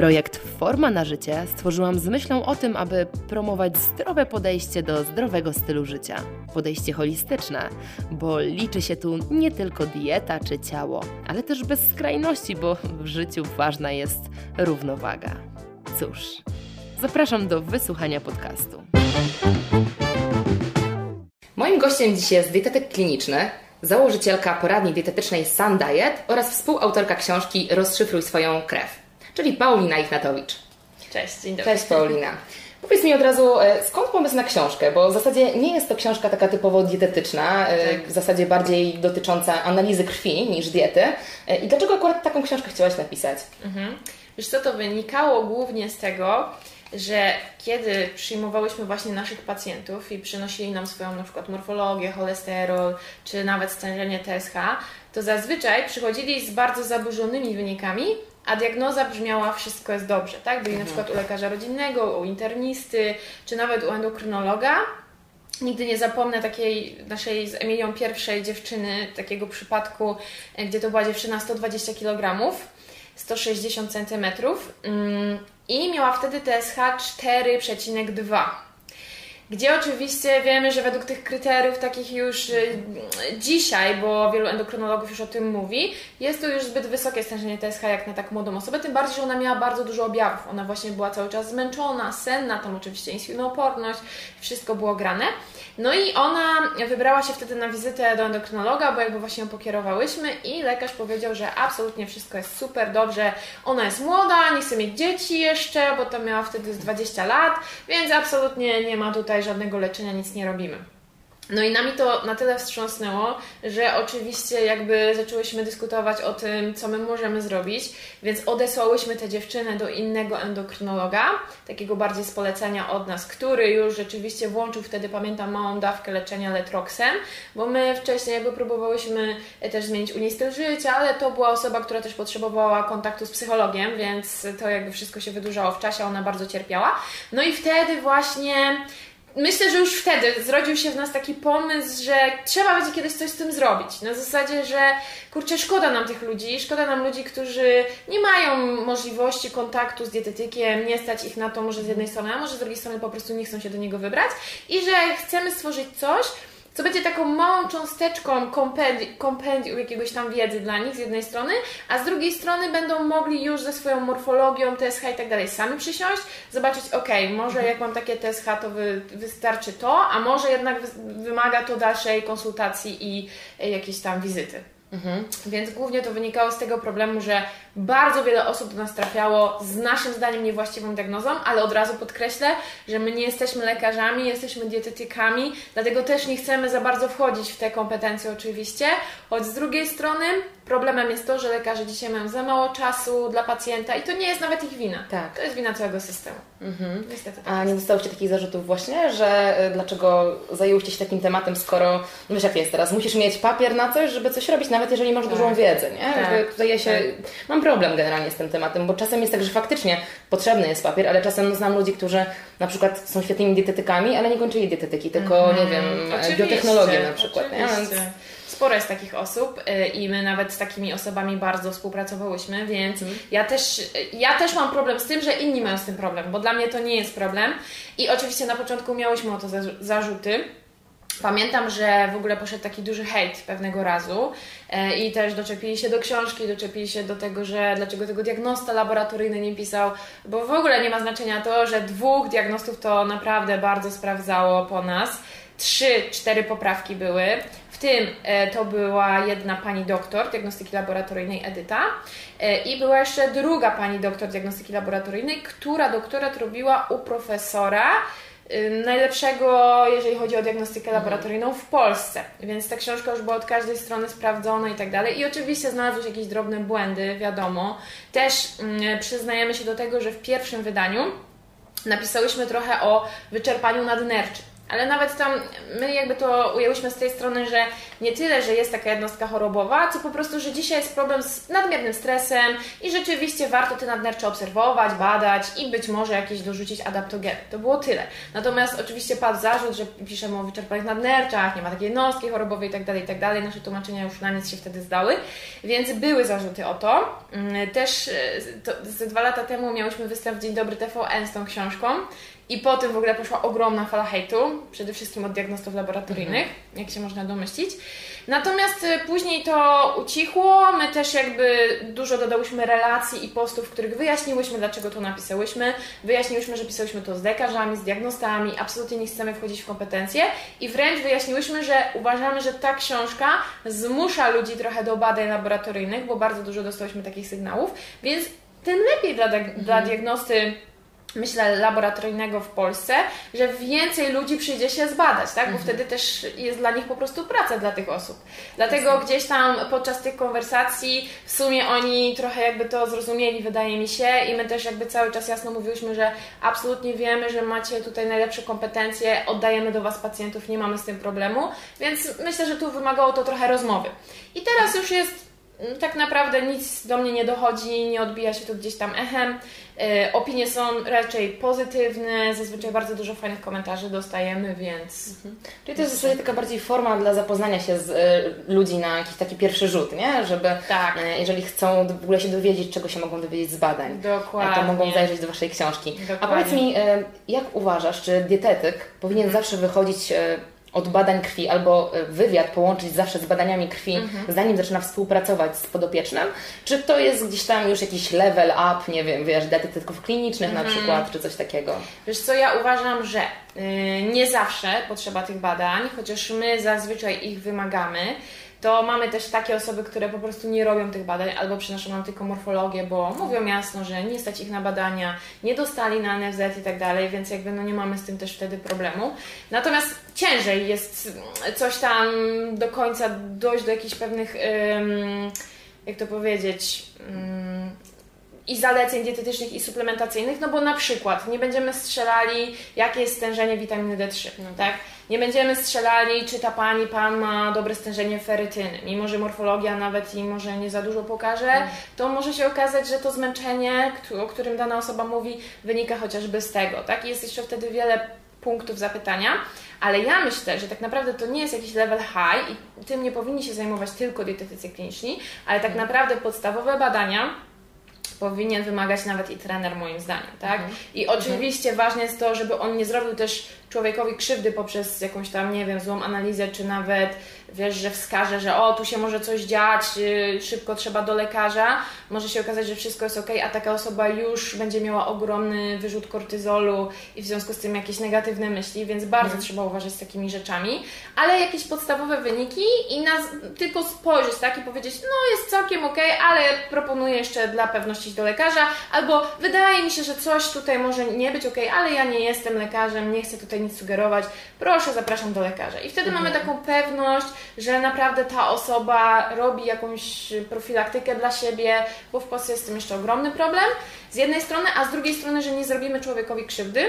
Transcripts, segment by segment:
Projekt Forma na życie stworzyłam z myślą o tym, aby promować zdrowe podejście do zdrowego stylu życia. Podejście holistyczne, bo liczy się tu nie tylko dieta czy ciało, ale też bez skrajności, bo w życiu ważna jest równowaga. Cóż, zapraszam do wysłuchania podcastu. Moim gościem dziś jest dietetyk kliniczny, założycielka poradni dietetycznej Sun Diet oraz współautorka książki Rozszyfruj swoją krew czyli Paulina Ichnatowicz. Cześć, dzień dobry. Cześć Paulina. Powiedz mi od razu, e, skąd pomysł na książkę? Bo w zasadzie nie jest to książka taka typowo dietetyczna, e, tak. w zasadzie bardziej dotycząca analizy krwi niż diety. E, I dlaczego akurat taką książkę chciałaś napisać? Mhm. Wiesz co, to wynikało głównie z tego, że kiedy przyjmowałyśmy właśnie naszych pacjentów i przynosili nam swoją na przykład morfologię, cholesterol, czy nawet stężenie TSH, to zazwyczaj przychodzili z bardzo zaburzonymi wynikami, a diagnoza brzmiała wszystko jest dobrze, tak? Byli na przykład u lekarza rodzinnego, u internisty, czy nawet u endokrynologa. Nigdy nie zapomnę takiej naszej z Emilią pierwszej dziewczyny, takiego przypadku, e, gdzie to była dziewczyna 120 kg, 160 cm i miała wtedy TSH 4,2 gdzie oczywiście wiemy, że według tych kryteriów takich już y, dzisiaj, bo wielu endokrynologów już o tym mówi, jest to już zbyt wysokie stężenie TSH jak na tak młodą osobę, tym bardziej, że ona miała bardzo dużo objawów. Ona właśnie była cały czas zmęczona, senna, tam oczywiście insulinooporność, wszystko było grane. No i ona wybrała się wtedy na wizytę do endokrynologa, bo jakby właśnie ją pokierowałyśmy i lekarz powiedział, że absolutnie wszystko jest super, dobrze, ona jest młoda, nie chce mieć dzieci jeszcze, bo to miała wtedy z 20 lat, więc absolutnie nie ma tutaj żadnego leczenia, nic nie robimy. No i nami to na tyle wstrząsnęło, że oczywiście jakby zaczęłyśmy dyskutować o tym, co my możemy zrobić, więc odesłałyśmy te dziewczyny do innego endokrynologa, takiego bardziej z polecenia od nas, który już rzeczywiście włączył wtedy, pamiętam, małą dawkę leczenia letroksem, bo my wcześniej jakby próbowałyśmy też zmienić u niej styl życia, ale to była osoba, która też potrzebowała kontaktu z psychologiem, więc to jakby wszystko się wydłużało w czasie, ona bardzo cierpiała. No i wtedy właśnie myślę, że już wtedy zrodził się w nas taki pomysł, że trzeba będzie kiedyś coś z tym zrobić. Na zasadzie, że kurczę, szkoda nam tych ludzi, szkoda nam ludzi, którzy nie mają możliwości kontaktu z dietetykiem, nie stać ich na to może z jednej strony, a może z drugiej strony po prostu nie chcą się do niego wybrać i że chcemy stworzyć coś, co będzie taką małą cząsteczką kompendium, kompendium jakiegoś tam wiedzy dla nich z jednej strony, a z drugiej strony będą mogli już ze swoją morfologią, TSH i tak dalej sami przysiąść, zobaczyć, ok, może jak mam takie TSH, to wy, wystarczy to, a może jednak wymaga to dalszej konsultacji i jakiejś tam wizyty. Mhm. Więc głównie to wynikało z tego problemu, że bardzo wiele osób do nas trafiało z naszym zdaniem niewłaściwą diagnozą, ale od razu podkreślę, że my nie jesteśmy lekarzami, jesteśmy dietetykami, dlatego też nie chcemy za bardzo wchodzić w te kompetencje oczywiście, choć z drugiej strony problemem jest to, że lekarze dzisiaj mają za mało czasu dla pacjenta i to nie jest nawet ich wina. Tak. To jest wina całego systemu. Mhm. Niestety tak A nie dostałyście takich zarzutów właśnie, że y, dlaczego zajęłyście się takim tematem, skoro, no wiesz jak jest teraz, musisz mieć papier na coś, żeby coś robić, nawet jeżeli masz tak. dużą wiedzę, nie? Tak. Tutaj ja się, tak. mam problem generalnie z tym tematem, bo czasem jest tak, że faktycznie potrzebny jest papier, ale czasem znam ludzi, którzy na przykład są świetnymi dietetykami, ale nie kończyli dietetyki, tylko, mhm. nie wiem, oczywiście, biotechnologię na przykład, sporo jest takich osób y, i my nawet z takimi osobami bardzo współpracowałyśmy, więc mm. ja, też, ja też mam problem z tym, że inni mają z tym problem, bo dla mnie to nie jest problem. I oczywiście na początku miałyśmy o to zarzuty. Pamiętam, że w ogóle poszedł taki duży hejt pewnego razu y, i też doczepili się do książki, doczepili się do tego, że dlaczego tego diagnosta laboratoryjny nie pisał, bo w ogóle nie ma znaczenia to, że dwóch diagnostów to naprawdę bardzo sprawdzało po nas. Trzy, cztery poprawki były tym e, to była jedna pani doktor diagnostyki laboratoryjnej Edyta e, i była jeszcze druga pani doktor diagnostyki laboratoryjnej, która doktorat robiła u profesora e, najlepszego, jeżeli chodzi o diagnostykę mhm. laboratoryjną w Polsce. Więc ta książka już była od każdej strony sprawdzona i tak dalej. I oczywiście znalazły się jakieś drobne błędy, wiadomo. Też przyznajemy się do tego, że w pierwszym wydaniu napisałyśmy trochę o wyczerpaniu nadnerczy Ale nawet tam my jakby to ujęłyśmy z tej strony, że nie tyle, że jest taka jednostka chorobowa, co po prostu, że dzisiaj jest problem z nadmiernym stresem i rzeczywiście warto te nadnercze obserwować, badać i być może jakieś dorzucić adaptogeny. To było tyle. Natomiast oczywiście padł zarzut, że piszemy o wyczerpanych nadnerczach, nie ma takiej jednostki chorobowej itd., tak itd. Tak Nasze tłumaczenia już na nic się wtedy zdały, więc były zarzuty o to. Mm, też e, to, ze dwa lata temu miałyśmy występ w Dzień Dobry TVN z tą książką i potem w ogóle poszła ogromna fala hejtu, przede wszystkim od diagnostów laboratoryjnych, mhm. jak się można domyślić. Natomiast y, później to ucichło, my też jakby dużo dodałyśmy relacji i postów, w których wyjaśniłyśmy, dlaczego to napisałyśmy, wyjaśniłyśmy, że pisałyśmy to z lekarzami, z diagnostami, absolutnie nie chcemy wchodzić w kompetencje i wręcz wyjaśniłyśmy, że uważamy, że ta książka zmusza ludzi trochę do badań laboratoryjnych, bo bardzo dużo dostałyśmy takich sygnałów, więc tym lepiej dla, dla mhm. diagnosty myślę, laboratoryjnego w Polsce, że więcej ludzi przyjdzie się zbadać, tak? Bo mhm. wtedy też jest dla nich po prostu praca dla tych osób. Dlatego gdzieś tam podczas tych konwersacji w sumie oni trochę jakby to zrozumieli, wydaje mi się, i my też jakby cały czas jasno mówiłyśmy, że absolutnie wiemy, że macie tutaj najlepsze kompetencje, oddajemy do Was pacjentów, nie mamy z tym problemu, więc myślę, że tu wymagało to trochę rozmowy. I teraz już jest tak naprawdę nic do mnie nie dochodzi, nie odbija się tu gdzieś tam echem. E, opinie są raczej pozytywne, zazwyczaj bardzo dużo fajnych komentarzy dostajemy, więc. Mhm. Czyli to jest w zasadzie taka bardziej forma dla zapoznania się z y, ludzi na jakiś taki pierwszy rzut, nie? Żeby, tak. y, jeżeli chcą w ogóle się dowiedzieć, czego się mogą dowiedzieć z badań, Dokładnie. to mogą zajrzeć do Waszej książki. Dokładnie. A powiedz mi, y, jak uważasz, czy dietetyk powinien mhm. zawsze wychodzić od badań krwi albo e, wywiad połączyć zawsze z badaniami krwi, mhm. zanim zaczyna współpracować z podopiecznym? Czy to jest gdzieś tam już jakiś level up, nie wiem, wiesz, detektywów klinicznych mhm. na przykład, czy coś takiego? Wiesz co, ja uważam, że yy, nie zawsze potrzeba tych badań, chociaż my zazwyczaj ich wymagamy to mamy też takie osoby, które po prostu nie robią tych badań albo przynoszą nam tylko morfologię, bo mówią jasno, że nie stać ich na badania, nie dostali na NFZ i tak dalej, więc jakby no nie mamy z tym też wtedy problemu. Natomiast ciężej jest coś tam do końca dojść do jakichś pewnych, jak to powiedzieć, i zaleceń dietetycznych i suplementacyjnych, no bo na przykład nie będziemy strzelali, jakie jest stężenie witaminy D3, no tak? Nie będziemy strzelali, czy ta pani, pan ma dobre stężenie ferytyny. Mimo, że morfologia nawet i może nie za dużo pokaże, mm. to może się okazać, że to zmęczenie, o którym dana osoba mówi, wynika chociażby z tego, tak? I jest jeszcze wtedy wiele punktów zapytania, ale ja myślę, że tak naprawdę to nie jest jakiś level high i tym nie powinni się zajmować tylko dietetycy kliniczni, ale tak mm. naprawdę podstawowe badania powinien wymagać nawet i trener moim zdaniem, tak? Mhm. I oczywiście mhm. ważne jest to, żeby on nie zrobił też człowiekowi krzywdy poprzez jakąś tam, nie wiem, złą analizę, czy nawet wiesz, że wskaże, że o, tu się może coś dziać, y, szybko trzeba do lekarza, może się okazać, że wszystko jest ok, a taka osoba już będzie miała ogromny wyrzut kortyzolu i w związku z tym jakieś negatywne myśli, więc bardzo mhm. trzeba uważać z takimi rzeczami, ale jakieś podstawowe wyniki i nas tylko spojrzeć, tak, i powiedzieć, no jest całkiem ok, ale proponuję jeszcze dla pewności do lekarza, albo wydaje mi się, że coś tutaj może nie być ok, ale ja nie jestem lekarzem, nie chcę tutaj nic sugerować, proszę, zapraszam do lekarza. I wtedy mhm. mamy taką pewność, że naprawdę ta osoba robi jakąś profilaktykę dla siebie, bo w Polsce jest z tym jeszcze ogromny problem z jednej strony, a z drugiej strony, że nie zrobimy człowiekowi krzywdy,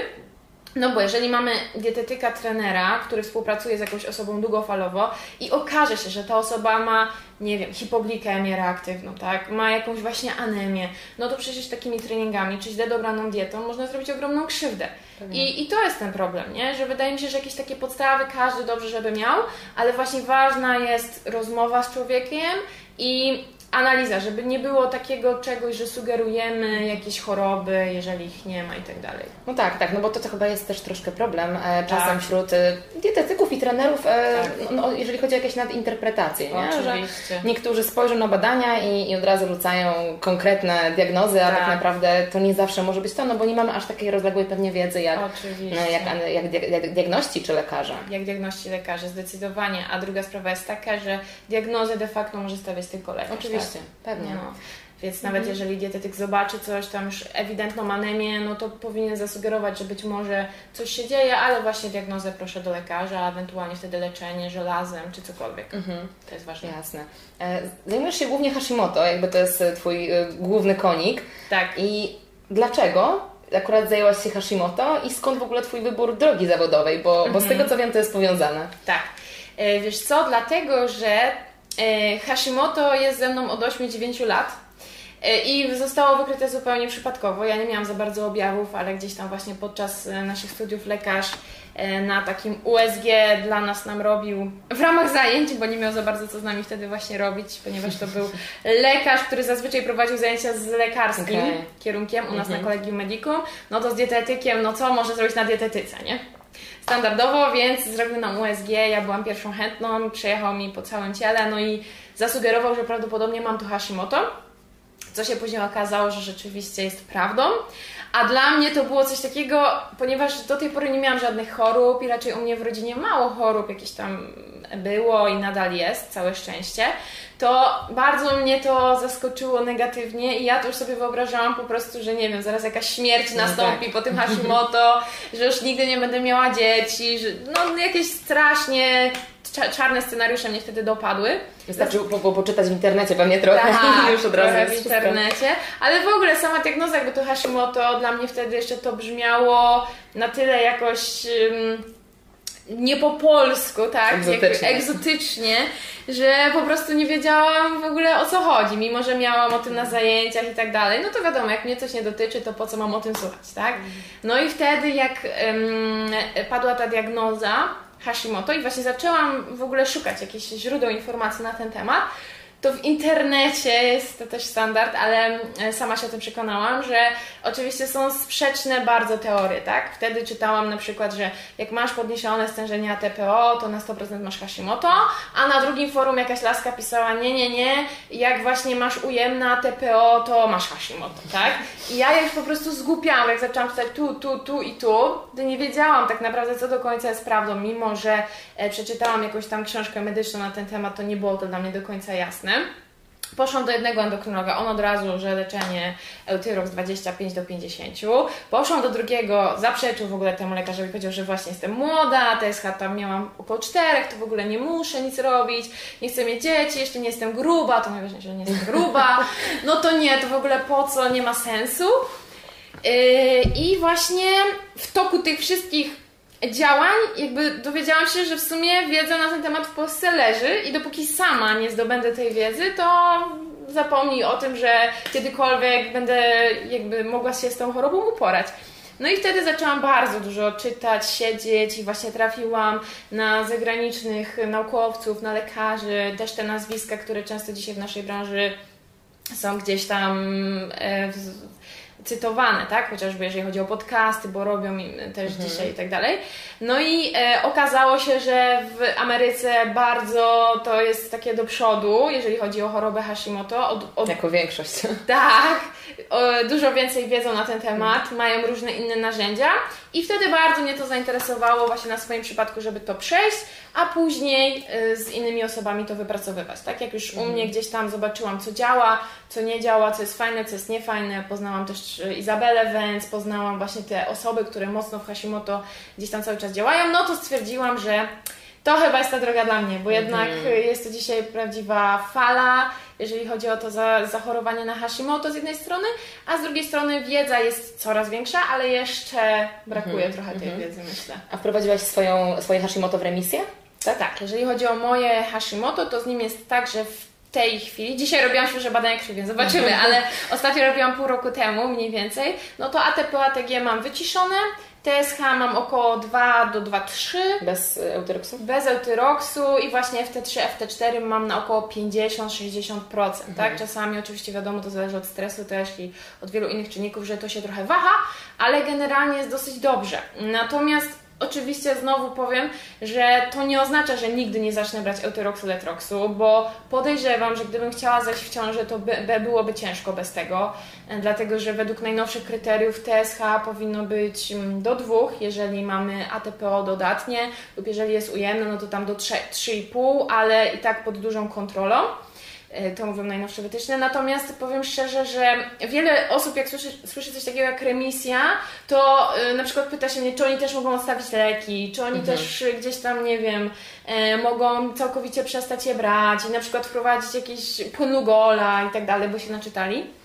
no bo jeżeli mamy dietetyka, trenera, który współpracuje z jakąś osobą długofalowo i okaże się, że ta osoba ma, nie wiem, hipoglikemię reaktywną, tak, ma jakąś właśnie anemię, no to przecież takimi treningami, czy źle dobraną dietą można zrobić ogromną krzywdę. I, I to jest ten problem, nie? Że wydaje mi się, że jakieś takie podstawy każdy dobrze, żeby miał, ale właśnie ważna jest rozmowa z człowiekiem i analiza, żeby nie było takiego czegoś, że sugerujemy jakieś choroby, jeżeli ich nie ma i tak dalej. No tak, tak, no bo to, to chyba jest też troszkę problem e, czasem tak. wśród e, dietetyków i trenerów, e, tak. no, jeżeli chodzi o jakieś nadinterpretacje, nie? Oczywiście. Że niektórzy spojrzą na badania i, i od razu rzucają konkretne diagnozy, a tak. tak. naprawdę to nie zawsze może być to, no bo nie mamy aż takiej rozległej pewnie wiedzy jak, jak, jak, jak diagności czy lekarza. Jak diagności lekarze, zdecydowanie. A druga sprawa jest taka, że diagnozę de facto może stawiać tylko lekarz. Oczywiście. Oczywiście, pewnie. No. Więc nawet mhm. jeżeli dietetyk zobaczy coś, tam już ewidentną anemię, no to powinien zasugerować, że być może coś się dzieje, ale właśnie diagnozę proszę do lekarza, ewentualnie wtedy leczenie żelazem czy cokolwiek. Mhm. To jest ważne. Jasne. E, zajmujesz się głównie Hashimoto, jakby to jest Twój e, główny konik. Tak. I dlaczego akurat zajęłaś się Hashimoto i skąd w ogóle Twój wybór drogi zawodowej, bo, bo z mhm. tego co wiem to jest powiązane. Tak. E, wiesz co, dlatego, że e, Hashimoto jest ze mną od 8-9 lat. E, I zostało wykryte zupełnie przypadkowo. Ja nie miałam za bardzo objawów, ale gdzieś tam właśnie podczas naszych studiów lekarz na takim USG dla nas nam robił w ramach zajęć, bo nie miał za bardzo co z nami wtedy właśnie robić, ponieważ to był lekarz, który zazwyczaj prowadził zajęcia z lekarskim okay. kierunkiem u nas mhm. na Kolegium Medicum, no to z dietetykiem, no co może zrobić na dietetyce, nie? Standardowo, więc zrobił nam USG, ja byłam pierwszą chętną, przejechał mi po całym ciele, no i zasugerował, że prawdopodobnie mam tu Hashimoto, co się później okazało, że rzeczywiście jest prawdą. A dla mnie to było coś takiego, ponieważ do tej pory nie miałam żadnych chorób i raczej u mnie w rodzinie mało chorób jakieś tam było i nadal jest, całe szczęście, to bardzo mnie to zaskoczyło negatywnie i ja to już sobie wyobrażałam po prostu, że nie wiem, zaraz jakaś śmierć no nastąpi tak. po tym Hashimoto, że już nigdy nie będę miała dzieci, że no jakieś strasznie czarne scenariusze mnie wtedy dopadły. Wystarczy po, po, poczytać w internecie pewnie trochę tak, już od razu w internecie, ale w ogóle sama diagnoza jakby to Hashimoto dla mnie wtedy jeszcze to brzmiało na tyle jakoś... Nie po polsku, tak? Egzotycznie. Jak, egzotycznie, że po prostu nie wiedziałam w ogóle o co chodzi, mimo że miałam o tym na zajęciach i tak dalej. No to wiadomo, jak mnie coś nie dotyczy, to po co mam o tym słuchać, tak? No i wtedy, jak um, padła ta diagnoza Hashimoto i właśnie zaczęłam w ogóle szukać jakichś źródeł informacji na ten temat, to w internecie jest to też standard, ale e, sama się o tym przekonałam, że oczywiście są sprzeczne bardzo teorie, tak? Wtedy czytałam na przykład, że jak masz podniesione stężenie ATPO, to na 100% masz Hashimoto, a na drugim forum jakaś laska pisała, nie, nie, nie, jak właśnie masz ujemne ATPO, to masz Hashimoto, tak? I ja już po prostu zgłupiałam, jak zaczęłam czytać tu, tu, tu i tu, to nie wiedziałam tak naprawdę, co do końca jest prawdą, mimo że e, przeczytałam jakąś tam książkę medyczną na ten temat, to nie było to dla mnie do końca jasne. Poszłam do jednego endokrynologa, on od razu, że leczenie Eutyrox 25 do 50. Poszłam do drugiego, zaprzeczył w ogóle temu lekarzowi, powiedział, że właśnie jestem młoda, TSH tam miałam około 4, to w ogóle nie muszę nic robić, nie chcę mieć dzieci, jeszcze nie jestem gruba, to najważniejsze, że nie jestem gruba, no to nie, to w ogóle po co, nie ma sensu. Yy, I właśnie w toku tych wszystkich działań, jakby dowiedziałam się, że w sumie wiedza na ten temat w Polsce leży i dopóki sama nie zdobędę tej wiedzy, to zapomnij o tym, że kiedykolwiek będę jakby mogła się z tą chorobą uporać. No i wtedy zaczęłam bardzo dużo czytać, siedzieć i właśnie trafiłam na zagranicznych naukowców, na lekarzy, też te nazwiska, które często dzisiaj w naszej branży są gdzieś tam e, cytowane, tak? Chociażby jeżeli chodzi o podcasty, bo robią też mhm. dzisiaj i tak dalej. No i e, okazało się, że w Ameryce bardzo to jest takie do przodu, jeżeli chodzi o chorobę Hashimoto. Od, od... Jako większość. Tak, o, dużo więcej wiedzą na ten temat, mają różne inne narzędzia i wtedy bardzo mnie to zainteresowało właśnie na swoim przypadku, żeby to przejść, a później y, z innymi osobami to wypracowywać. Tak jak już u mnie gdzieś tam zobaczyłam, co działa, co nie działa, co jest fajne, co jest niefajne. Poznałam też y, Izabelę Wens, poznałam właśnie te osoby, które mocno w Hashimoto gdzieś tam cały czas działają, no to stwierdziłam, że to chyba jest ta droga dla mnie, bo jednak mhm. jest to dzisiaj prawdziwa fala, jeżeli chodzi o to za, zachorowanie na Hashimoto z jednej strony, a z drugiej strony wiedza jest coraz większa, ale jeszcze brakuje mhm. trochę tej mhm. wiedzy, myślę. A wprowadziłaś swoją, swoje Hashimoto w remisję? Tak, tak. Jeżeli chodzi o moje Hashimoto, to z nim jest tak, że w tej chwili, dzisiaj robiłam świeże badania krwi, więc zobaczymy, ale ostatnio robiłam pół roku temu mniej więcej, no to ATP, ATG mam wyciszone, TSH mam około 2 do 2,3. Bez eutyroksu? Bez eutyroksu i właśnie FT3, FT4 mam na około 50-60%. Tak? Mhm. Tak? Czasami oczywiście wiadomo, to zależy od stresu też i od wielu innych czynników, że to się trochę waha, ale generalnie jest dosyć dobrze. Natomiast Oczywiście znowu powiem, że to nie oznacza, że nigdy nie zacznę brać Eutyroxu, Letroxu, bo podejrzewam, że gdybym chciała zajść w ciążę, to by, by byłoby ciężko bez tego, e, dlatego że według najnowszych kryteriów TSH powinno być mm, do dwóch, jeżeli mamy ATPO dodatnie lub jeżeli jest ujemne, no to tam do 3,5, ale i tak pod dużą kontrolą. E, to mówią najnowsze wytyczne. Natomiast powiem szczerze, że wiele osób, jak słyszy, słyszy coś takiego jak remisja, to y, na przykład pyta się mnie, czy oni też mogą odstawić leki, czy oni mhm. też gdzieś tam, nie wiem, y, mogą całkowicie przestać je brać i na przykład wprowadzić jakieś płynu gola i tak dalej, bo się naczytali.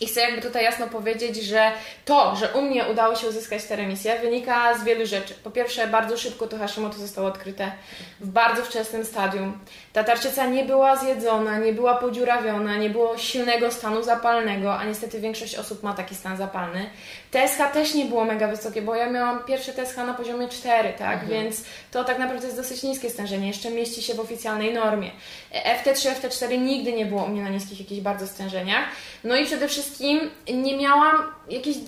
I chcę jakby tutaj jasno powiedzieć, że to, że u mnie udało się uzyskać tę remisję, wynika z wielu rzeczy. Po pierwsze, bardzo szybko to Hashimoto zostało odkryte w bardzo wczesnym stadium. Ta tarczyca nie była zjedzona, nie była podziurawiona, nie było silnego stanu zapalnego, a niestety większość osób ma taki stan zapalny. TSH też nie było mega wysokie, bo ja miałam pierwsze TSH na poziomie 4, tak? Mhm. Więc to tak naprawdę jest dosyć niskie stężenie, jeszcze mieści się w oficjalnej normie. FT3, FT4 nigdy nie było u mnie na niskich jakichś bardzo stężeniach. No i przede wszystkim nie miałam jakichś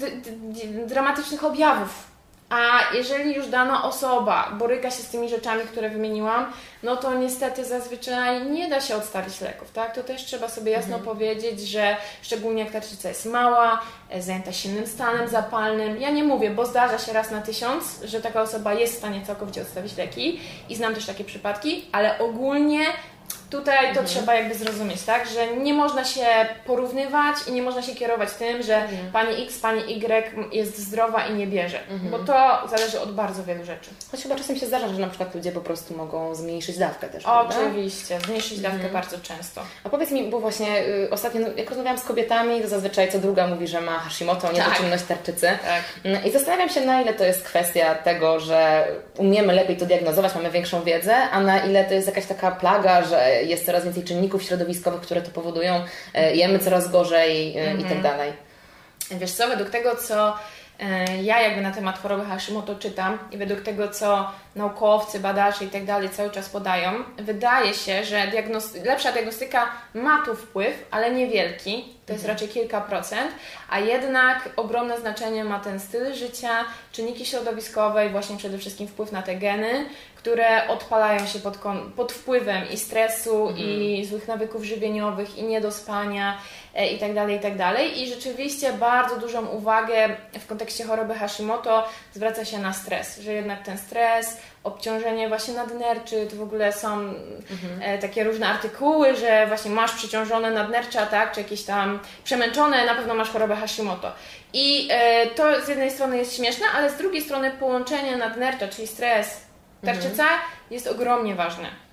dramatycznych objawów a jeżeli już dana osoba boryka się z tymi rzeczami, które wymieniłam, no to niestety zazwyczaj nie da się odstawić leków, tak? To też trzeba sobie jasno mhm. powiedzieć, że szczególnie jak tarczyca jest mała, e, zajęta silnym stanem zapalnym. Ja nie mówię, bo zdarza się raz na tysiąc, że taka osoba jest w stanie całkowicie odstawić leki i znam też takie przypadki, ale ogólnie Tutaj to mhm. trzeba jakby zrozumieć, tak? Że nie można się porównywać i nie można się kierować tym, że mhm. pani X, pani Y jest zdrowa i nie bierze, mhm. bo to zależy od bardzo wielu rzeczy. Choć chyba czasem się zdarza, że na przykład ludzie po prostu mogą zmniejszyć dawkę też, Oczywiście, zmniejszyć dawkę mhm. bardzo często. A powiedz mi, bo właśnie y, ostatnio, no, jak rozmawiałam z kobietami, to zazwyczaj co druga mówi, że ma Hashimoto, niedoczynność tak. tarczycy. Tak. Mm, I zastanawiam się, na ile to jest kwestia tego, że umiemy lepiej to diagnozować, mamy większą wiedzę, a na ile to jest jakaś taka plaga, że jest coraz więcej czynników środowiskowych, które to powodują, e, jemy coraz gorzej -hmm. i tak mhm. dalej. Wiesz co, według tego, co ja jakby na temat choroby Hashimoto czytam i według tego, co naukowcy, badacze i tak dalej cały czas podają, wydaje się, że diagnosty lepsza diagnostyka ma tu wpływ, ale niewielki, to jest mhm. raczej kilka procent, a jednak ogromne znaczenie ma ten styl życia, czynniki środowiskowe i właśnie przede wszystkim wpływ na te geny, które odpalają się pod, pod wpływem i stresu, mhm. i złych nawyków żywieniowych, i niedospania, e, i tak dalej, i tak dalej. I rzeczywiście bardzo dużą uwagę w kontekście choroby Hashimoto zwraca się na stres, że jednak ten stres, obciążenie właśnie nadnerczy, to w ogóle są mhm. E, takie różne artykuły, że właśnie masz przeciążone nadnercza, tak, czy jakieś tam przemęczone, na pewno masz chorobę Hashimoto. I e, to z jednej strony jest śmieszne, ale z drugiej strony połączenie nadnercza, czyli stres, tarczyca mhm. jest ogromnie ważne.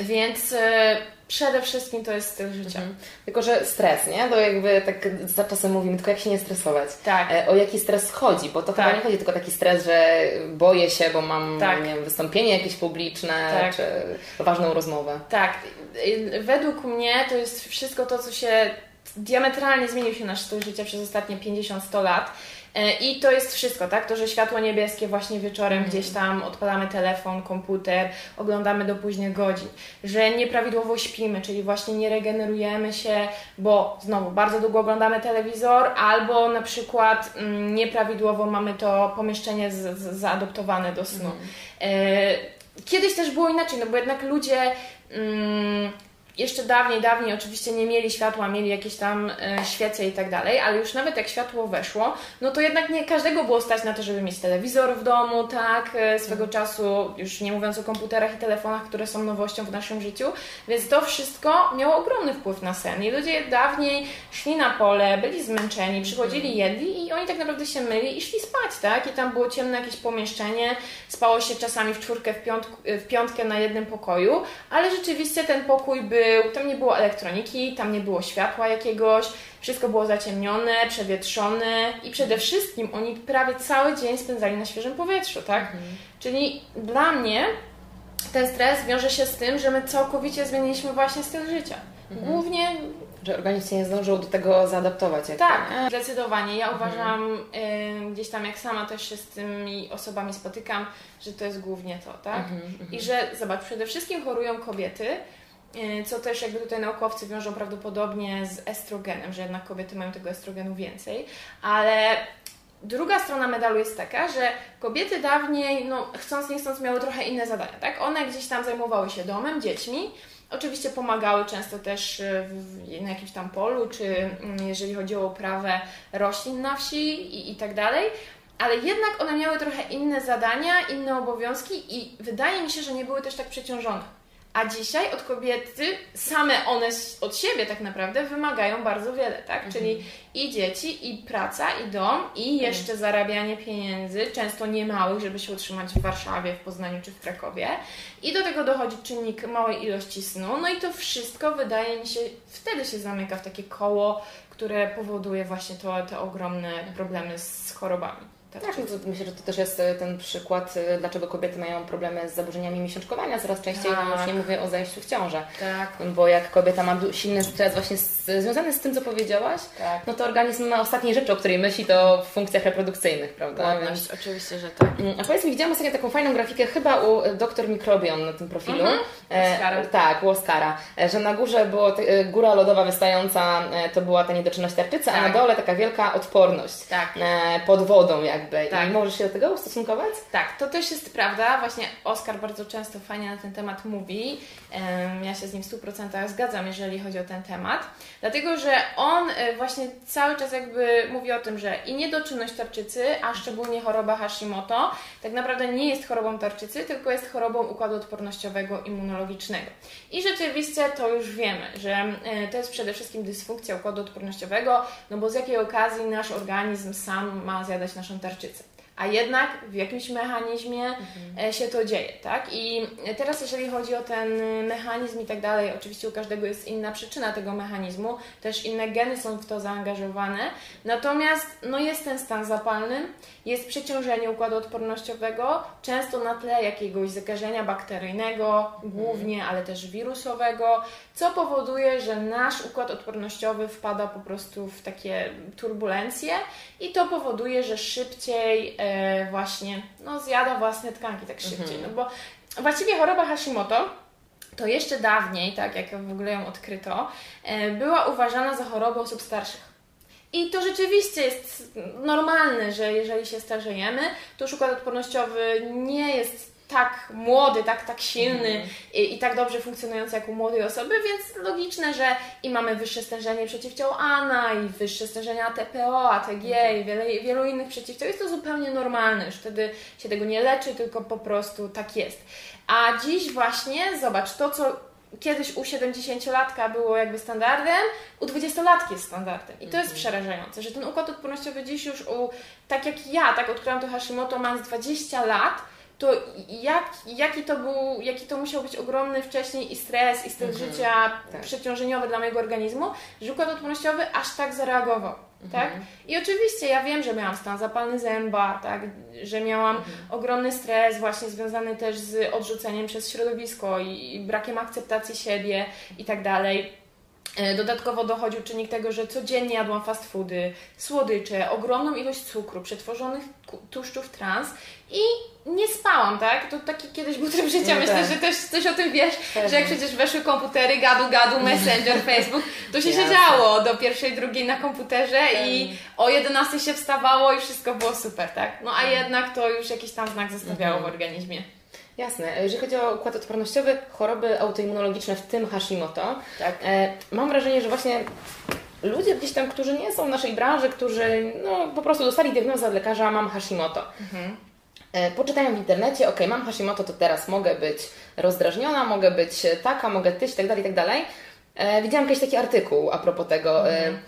Więc e, przede wszystkim to jest styl życia. Mhm. Tylko, że stres, nie? To jakby tak za czasem mówimy, tylko jak się nie stresować. Tak. E, o jaki stres chodzi? Bo to tak. chyba nie chodzi tylko taki stres, że boję się, bo mam tak. nie wiem, wystąpienie jakieś publiczne, tak. czy ważną rozmowę. Tak. Według mnie to jest wszystko to, co się diametralnie zmienił się nasz styl życia przez ostatnie 50-100 lat. E, I to jest wszystko, tak? To, że światło niebieskie właśnie wieczorem mm. gdzieś tam odpalamy telefon, komputer, oglądamy do późnych godzin, że nieprawidłowo śpimy, czyli właśnie nie regenerujemy się, bo znowu bardzo długo oglądamy telewizor, albo na przykład mm, nieprawidłowo mamy to pomieszczenie z, z, zaadoptowane do snu. Mm. E, kiedyś też było inaczej, no bo jednak ludzie. Mm, jeszcze dawniej, dawniej oczywiście nie mieli światła, mieli jakieś tam e, świece i tak dalej, ale już nawet jak światło weszło, no to jednak nie każdego było stać na to, żeby mieć telewizor w domu, tak, e, swego mhm. czasu, już nie mówiąc o komputerach i telefonach, które są nowością w naszym życiu, więc to wszystko miało ogromny wpływ na sen i ludzie dawniej szli na pole, byli zmęczeni, przychodzili, mhm. jedli i oni tak naprawdę się myli i szli spać, tak, i tam było ciemne jakieś pomieszczenie, spało się czasami w czwórkę, w, piątku, w piątkę na jednym pokoju, ale rzeczywiście ten pokój był był, tam nie było elektroniki, tam nie było światła jakiegoś, wszystko było zaciemnione, przewietrzone i przede wszystkim oni prawie cały dzień spędzali na świeżym powietrzu, tak? Mhm. Czyli dla mnie ten stres wiąże się z tym, że my całkowicie zmieniliśmy właśnie styl życia. Mhm. Głównie że organizm się nie zdążył do tego zaadaptować. Jak tak, to, zdecydowanie. Ja mhm. uważam, y, gdzieś tam jak sama też się z tymi osobami spotykam, że to jest głównie to, tak? Mhm, I że, zobacz, przede wszystkim chorują kobiety, co też jakby tutaj naukowcy wiążą prawdopodobnie z estrogenem, że jednak kobiety mają tego estrogenu więcej, ale druga strona medalu jest taka, że kobiety dawniej, no chcąc nie chcąc, miały trochę inne zadania, tak? One gdzieś tam zajmowały się domem, dziećmi, Oczywiście pomagały często też e, na jakimś tam polu, czy mm, jeżeli chodzi o uprawę roślin na wsi i, i tak dalej, ale jednak one miały trochę inne zadania, inne obowiązki i wydaje mi się, że nie były też tak przeciążone A dzisiaj od kobiety, same one od siebie tak naprawdę wymagają bardzo wiele, tak? Mhm. Czyli i dzieci, i praca, i dom, i mhm. jeszcze zarabianie pieniędzy, często niemałych, żeby się utrzymać w Warszawie, w Poznaniu czy w Krakowie. I do tego dochodzi czynnik małej ilości snu. No i to wszystko wydaje mi się, wtedy się zamyka w takie koło, które powoduje właśnie to, te ogromne problemy z chorobami. Tak, tak myślę, że to też jest e, ten przykład, e, dlaczego kobiety mają problemy z zaburzeniami miesiączkowania coraz częściej, tak. no już nie mówię o zajściu w ciążę. Tak. Bo jak kobieta ma silny stres właśnie z, związany z tym, co powiedziałaś, tak. no to organizm ma ostatniej rzeczy, o której myśli, to w funkcjach reprodukcyjnych, prawda? Płodność, Więc... oczywiście, że tak. Mm, a powiedz mi, widziałam ostatnio taką fajną grafikę chyba u e, doktor Microbion na tym profilu. Mhm. E, tak, u Oscara. Że na górze była góra lodowa wystająca, to była ta niedoczynność tarczycy, a na tak. dole taka wielka odporność tak. e, pod wodą jak jakby. Tak. I możesz się do tego ustosunkować? Tak, to też jest prawda. Właśnie Oskar bardzo często fajnie na ten temat mówi. Ja się z nim w 100% zgadzam, jeżeli chodzi o ten temat. Dlatego, że on e, właśnie cały czas jakby mówi o tym, że i niedoczynność tarczycy, a szczególnie choroba Hashimoto, tak naprawdę nie jest chorobą tarczycy, tylko jest chorobą układu odpornościowego immunologicznego. I rzeczywiście to już wiemy, że e, to jest przede wszystkim dysfunkcja układu odpornościowego, no bo z jakiej okazji nasz organizm sam ma zjadać naszą tarczycę zobaczycie. A jednak w jakimś mechanizmie mhm. się to dzieje, tak? I teraz jeżeli chodzi o ten mechanizm i tak dalej, oczywiście u każdego jest inna przyczyna tego mechanizmu, też inne geny są w to zaangażowane, natomiast no jest ten stan zapalny, jest przeciążenie układu odpornościowego, często na tle jakiegoś zakażenia bakteryjnego, głównie, mhm. ale też wirusowego, co powoduje, że nasz układ odpornościowy wpada po prostu w takie turbulencje i to powoduje, że szybciej e, właśnie no, zjada własne tkanki tak szybciej. Mhm. No bo właściwie choroba Hashimoto to jeszcze dawniej, tak jak w ogóle ją odkryto, e, była uważana za chorobę osób starszych. I to rzeczywiście jest normalne, że jeżeli się starzejemy, to układ odpornościowy nie jest tak młody, tak, tak silny mm. i, i, tak dobrze funkcjonujący jak u młodej osoby, więc logiczne, że i mamy wyższe stężenie przeciwciał ANA i wyższe stężenie ATPO, ATG mm. i wiele, wielu innych przeciwciał. Jest to zupełnie normalne, już wtedy się tego nie leczy, tylko po prostu tak jest. A dziś właśnie, zobacz, to co kiedyś u 70-latka było jakby standardem, u 20-latki jest standardem. I to jest mhm. przerażające, że ten układ odpornościowy dziś już u, tak jak ja, tak odkryłam to Hashimoto mając 20 lat, to jak, jaki, to był, jaki to musiał być ogromny wcześniej i stres, i styl mhm. życia tak. przeciążeniowy dla mojego organizmu, że układ odpornościowy aż tak zareagował. Tak? Mhm. I oczywiście ja wiem, że miałam stan zapalny zęba, tak? że miałam mhm. ogromny stres właśnie związany też z odrzuceniem przez środowisko i, i brakiem akceptacji siebie i tak dalej. E, dodatkowo dochodził czynnik tego, że codziennie jadłam fast foody, słodycze, ogromną ilość cukru, przetworzonych tłuszczów trans i nie spałam, tak? To taki kiedyś był tryb życia, no myślę, tak. że też coś o tym wiesz, Pewnie. że jak przecież weszły komputery, gadu, gadu, messenger, Facebook, to się Jasne. siedziało do pierwszej, drugiej na komputerze Pewnie. i o 11 się wstawało i wszystko było super, tak? No a Pewnie. jednak to już jakiś tam znak zostawiało mhm. w organizmie. Jasne. Jeżeli chodzi o układ odpornościowy, choroby autoimmunologiczne, w tym Hashimoto, tak. e, mam wrażenie, że właśnie ludzie gdzieś tam, którzy nie są w naszej branży, którzy no, po prostu dostali diagnozę od lekarza, mam Hashimoto. Mhm. E, poczytają w internecie, ok, mam Hashimoto, to teraz mogę być rozdrażniona, mogę być taka, mogę tyć, tak dalej, tak dalej. E, widziałam jakiś taki artykuł a propos tego. Mhm.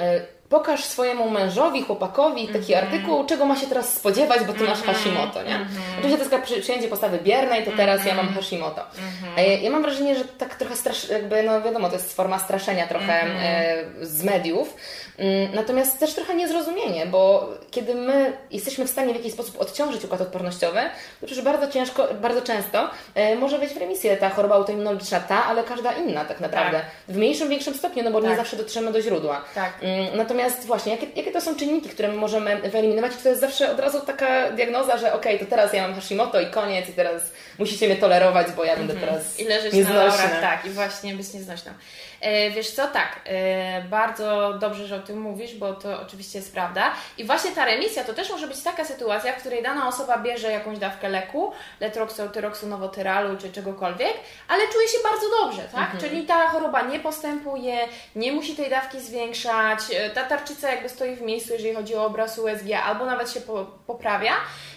E, pokaż swojemu mężowi, chłopakowi taki mm -hmm. artykuł, czego ma się teraz spodziewać, bo ty masz mhm. Hashimoto, nie? Mm -hmm. Oczywiście to jest przyjęcie postawy biernej, to teraz ja mam mhm. Hashimoto. Mm -hmm. Ja mam wrażenie, że tak trochę strasz, jakby, no wiadomo, to jest forma straszenia trochę mhm. e, z mediów, mm, natomiast też trochę niezrozumienie, bo kiedy my jesteśmy w stanie w jakiś sposób odciążyć układ odpornościowy, to przecież bardzo ciężko, bardzo często e, może wejść w remisję ta choroba autoimmunologiczna, ta, ale każda inna tak naprawdę. Tak. W mniejszym, większym stopniu, no bo tak. nie zawsze dotrzemy do źródła. Tak. Mm, natomiast właśnie, jakie, jakie to są czynniki, które my możemy wyeliminować? To jest zawsze od razu taka diagnoza, że okej, okay, to teraz ja mam Hashimoto i koniec i teraz musicie mnie tolerować, bo ja będę mhm. teraz I leżeć nieznośna. na laurach, tak, i właśnie być nieznośną. E, wiesz co, tak, e, bardzo dobrze, że o tym mówisz, bo to oczywiście jest prawda. I właśnie ta remisja to też może być taka sytuacja, w której dana osoba bierze jakąś dawkę leku, letroksu, tyroksu, nowotyralu czy czegokolwiek, ale czuje się bardzo dobrze, tak? Mhm. Czyli ta choroba nie postępuje, nie musi tej dawki zwiększać, e, ta tarczyca jakby stoi w miejscu, jeżeli chodzi o obraz USG, albo nawet się po, poprawia,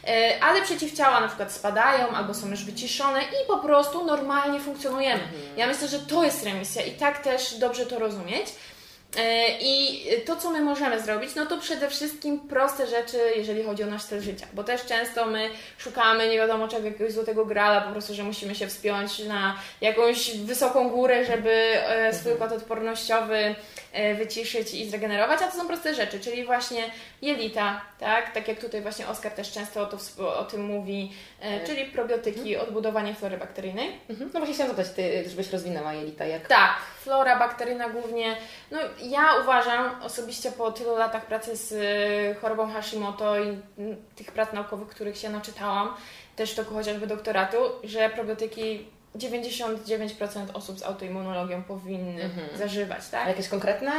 e, ale przeciwciała na przykład spadają, albo są już wyciszone i po prostu normalnie funkcjonujemy. Mhm. Ja myślę, że to jest remisja i tak też dobrze to rozumieć. E, I to, co my możemy zrobić, no to przede wszystkim proste rzeczy, jeżeli chodzi o nasz styl życia, bo też często my szukamy nie wiadomo czego, jakiegoś złotego grala, po prostu, że musimy się wspiąć na jakąś wysoką górę, żeby e, swój układ odpornościowy e, wyciszyć i zregenerować, a to są proste rzeczy, czyli właśnie jelita, tak, tak jak tutaj właśnie Oskar też często o, to, o tym mówi, czyli probiotyki, odbudowanie flory bakteryjnej. Mhm. No właśnie chciałam zapytać, Ty, żebyś rozwinęła jelita, jak... Tak, flora bakteryjna głównie, no ja uważam osobiście po tylu latach pracy z y, chorobą Hashimoto i mm, tych prac naukowych, których się naczytałam, też w toku chociażby doktoratu, że probiotyki 99% osób z autoimmunologią powinny mhm. zażywać, tak? A jakieś konkretne?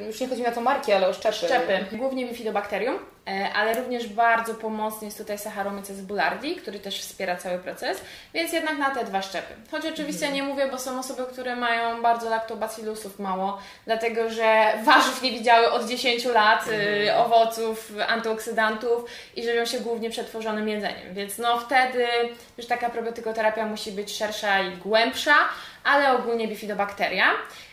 Y, już nie chodzi mi o to marki, ale o szczepy. Szczepy. Głównie bifidobakterium, ale również bardzo pomocny jest tutaj Saccharomyces boulardii, który też wspiera cały proces, więc jednak na te dwa szczepy. Choć oczywiście mhm. nie mówię, bo są osoby, które mają bardzo lactobacillusów mało, dlatego że warzyw nie widziały od 10 lat, y, mhm. owoców, antyoksydantów i żywią się głównie przetworzonym jedzeniem, więc no wtedy już taka probiotykoterapia musi być szersza i głębsza, ale ogólnie bifidobakteria.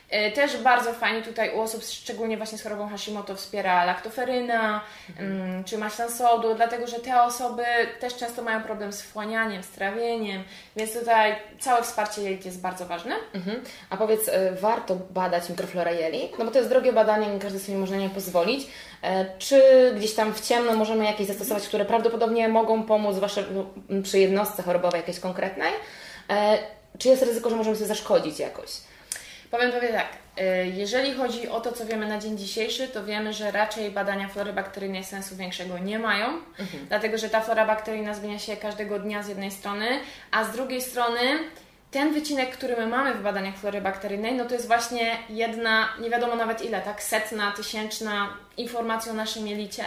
E, też bardzo fajnie tutaj u osób, szczególnie właśnie z chorobą Hashimoto, wspiera laktoferyna mhm. czy maślan sodu, dlatego że te osoby też często mają problem z wchłanianiem, z trawieniem, więc tutaj całe wsparcie jelit jest bardzo ważne. Mhm. A powiedz, e, warto badać mikroflora jelit? No bo to jest drogie badanie, nie każdy sobie może nie pozwolić. E, czy gdzieś tam w ciemno możemy jakieś zastosować, które prawdopodobnie mogą pomóc wasze, przy jednostce chorobowej jakiejś konkretnej? Czy jest ryzyko, że możemy sobie zaszkodzić jakoś? Powiem Tobie tak, e, jeżeli chodzi o to, co wiemy na dzień dzisiejszy, to wiemy, że raczej badania flory bakteryjnej sensu większego nie mają, mhm. dlatego że ta flora bakteryjna zmienia się każdego dnia z jednej strony, a z drugiej strony ten wycinek, który my mamy w badaniach flory bakteryjnej, no to jest właśnie jedna, nie wiadomo nawet ile, tak, setna, tysięczna informacja o naszym jelicie,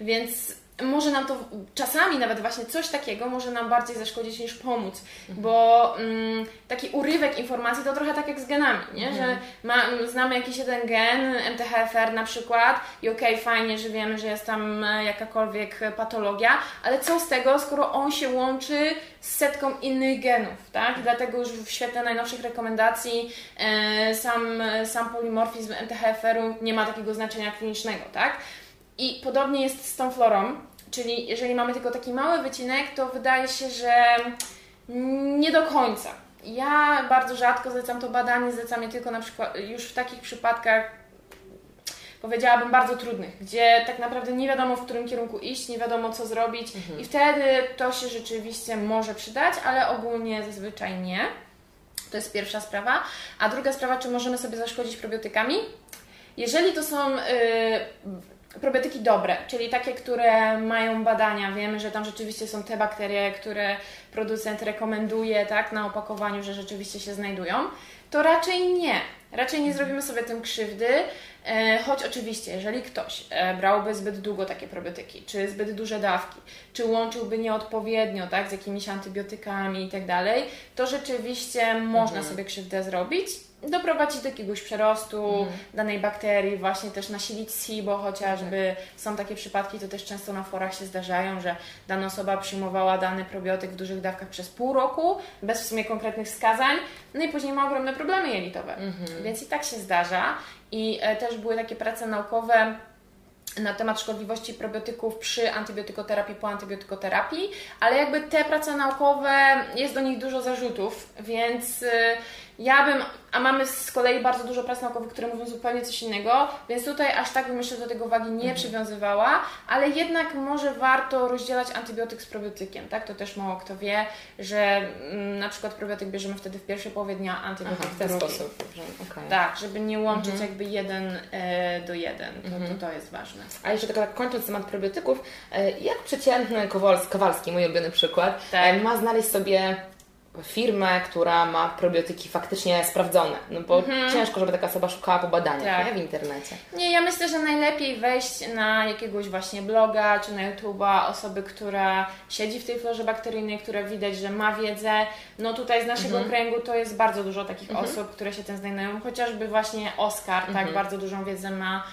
więc może nam to czasami nawet właśnie coś takiego może nam bardziej zaszkodzić niż pomóc, mhm. bo mm, taki urywek informacji to trochę tak jak z genami, nie? Mhm. że ma, znamy jakiś jeden gen, MTHFR na przykład i okej, okay, fajnie, że wiemy, że jest tam e, jakakolwiek patologia, ale co z tego, skoro on się łączy z setką innych genów, tak? Dlatego już w świetle najnowszych rekomendacji e, sam, sam polimorfizm MTHFR-u nie ma takiego znaczenia klinicznego, tak? I podobnie jest z tą florą, czyli jeżeli mamy tylko taki mały wycinek, to wydaje się, że nie do końca. Ja bardzo rzadko zlecam to badanie, zlecam je tylko na przykład już w takich przypadkach, powiedziałabym, bardzo trudnych, gdzie tak naprawdę nie wiadomo, w którym kierunku iść, nie wiadomo, co zrobić mhm. i wtedy to się rzeczywiście może przydać, ale ogólnie zazwyczaj nie. To jest pierwsza sprawa. A druga sprawa, czy możemy sobie zaszkodzić probiotykami? Jeżeli to są yy, probiotyki dobre, czyli takie, które mają badania, wiemy, że tam rzeczywiście są te bakterie, które producent rekomenduje tak, na opakowaniu, że rzeczywiście się znajdują, to raczej nie. Raczej nie zrobimy sobie tym krzywdy, e, choć oczywiście, jeżeli ktoś e, brałby zbyt długo takie probiotyki, czy zbyt duże dawki, czy łączyłby nieodpowiednio tak, z jakimiś antybiotykami i tak dalej, to rzeczywiście można mhm. sobie krzywdę zrobić doprowadzić do jakiegoś przerostu mhm. danej bakterii, właśnie też nasilić SIBO chociażby. Mhm. Są takie przypadki, to też często na forach się zdarzają, że dana osoba przyjmowała dany probiotyk w dużych dawkach przez pół roku, bez w sumie konkretnych wskazań, no i później ma ogromne problemy jelitowe. Mhm. Więc i tak się zdarza. I e, też były takie prace naukowe, na temat szkodliwości probiotyków przy antybiotykoterapii, po antybiotykoterapii, ale jakby te prace naukowe, jest do nich dużo zarzutów, więc y, ja bym, a mamy z kolei bardzo dużo prac naukowych, które mówią zupełnie coś innego, więc tutaj aż tak bym jeszcze do tego wagi nie mhm. przywiązywała, ale jednak może warto rozdzielać antybiotyk z probiotykiem, tak? To też mało kto wie, że mm, na przykład probiotyk bierzemy wtedy w pierwszej połowie dnia, antybiotyk Aha, w ten sposób. Okay. Tak, żeby nie łączyć mhm. jakby jeden e, do jeden, to, mhm. to, to jest ważne. A jeszcze tak kończąc temat probiotyków, e, jak przeciętny Kowalski, Kowalski mój ulubiony przykład, tak. e, ma znaleźć sobie firmę, która ma probiotyki faktycznie sprawdzone. No bo mhm. ciężko, żeby taka osoba szukała po badaniach tak. w internecie. Nie, ja myślę, że najlepiej wejść na jakiegoś właśnie bloga czy na YouTube'a osoby, która siedzi w tej florze bakteryjnej, która widać, że ma wiedzę. No tutaj z naszego mhm. kręgu to jest bardzo dużo takich mhm. osób, które się tym znajdują. Chociażby właśnie Oskar, tak, mhm. bardzo dużą wiedzę ma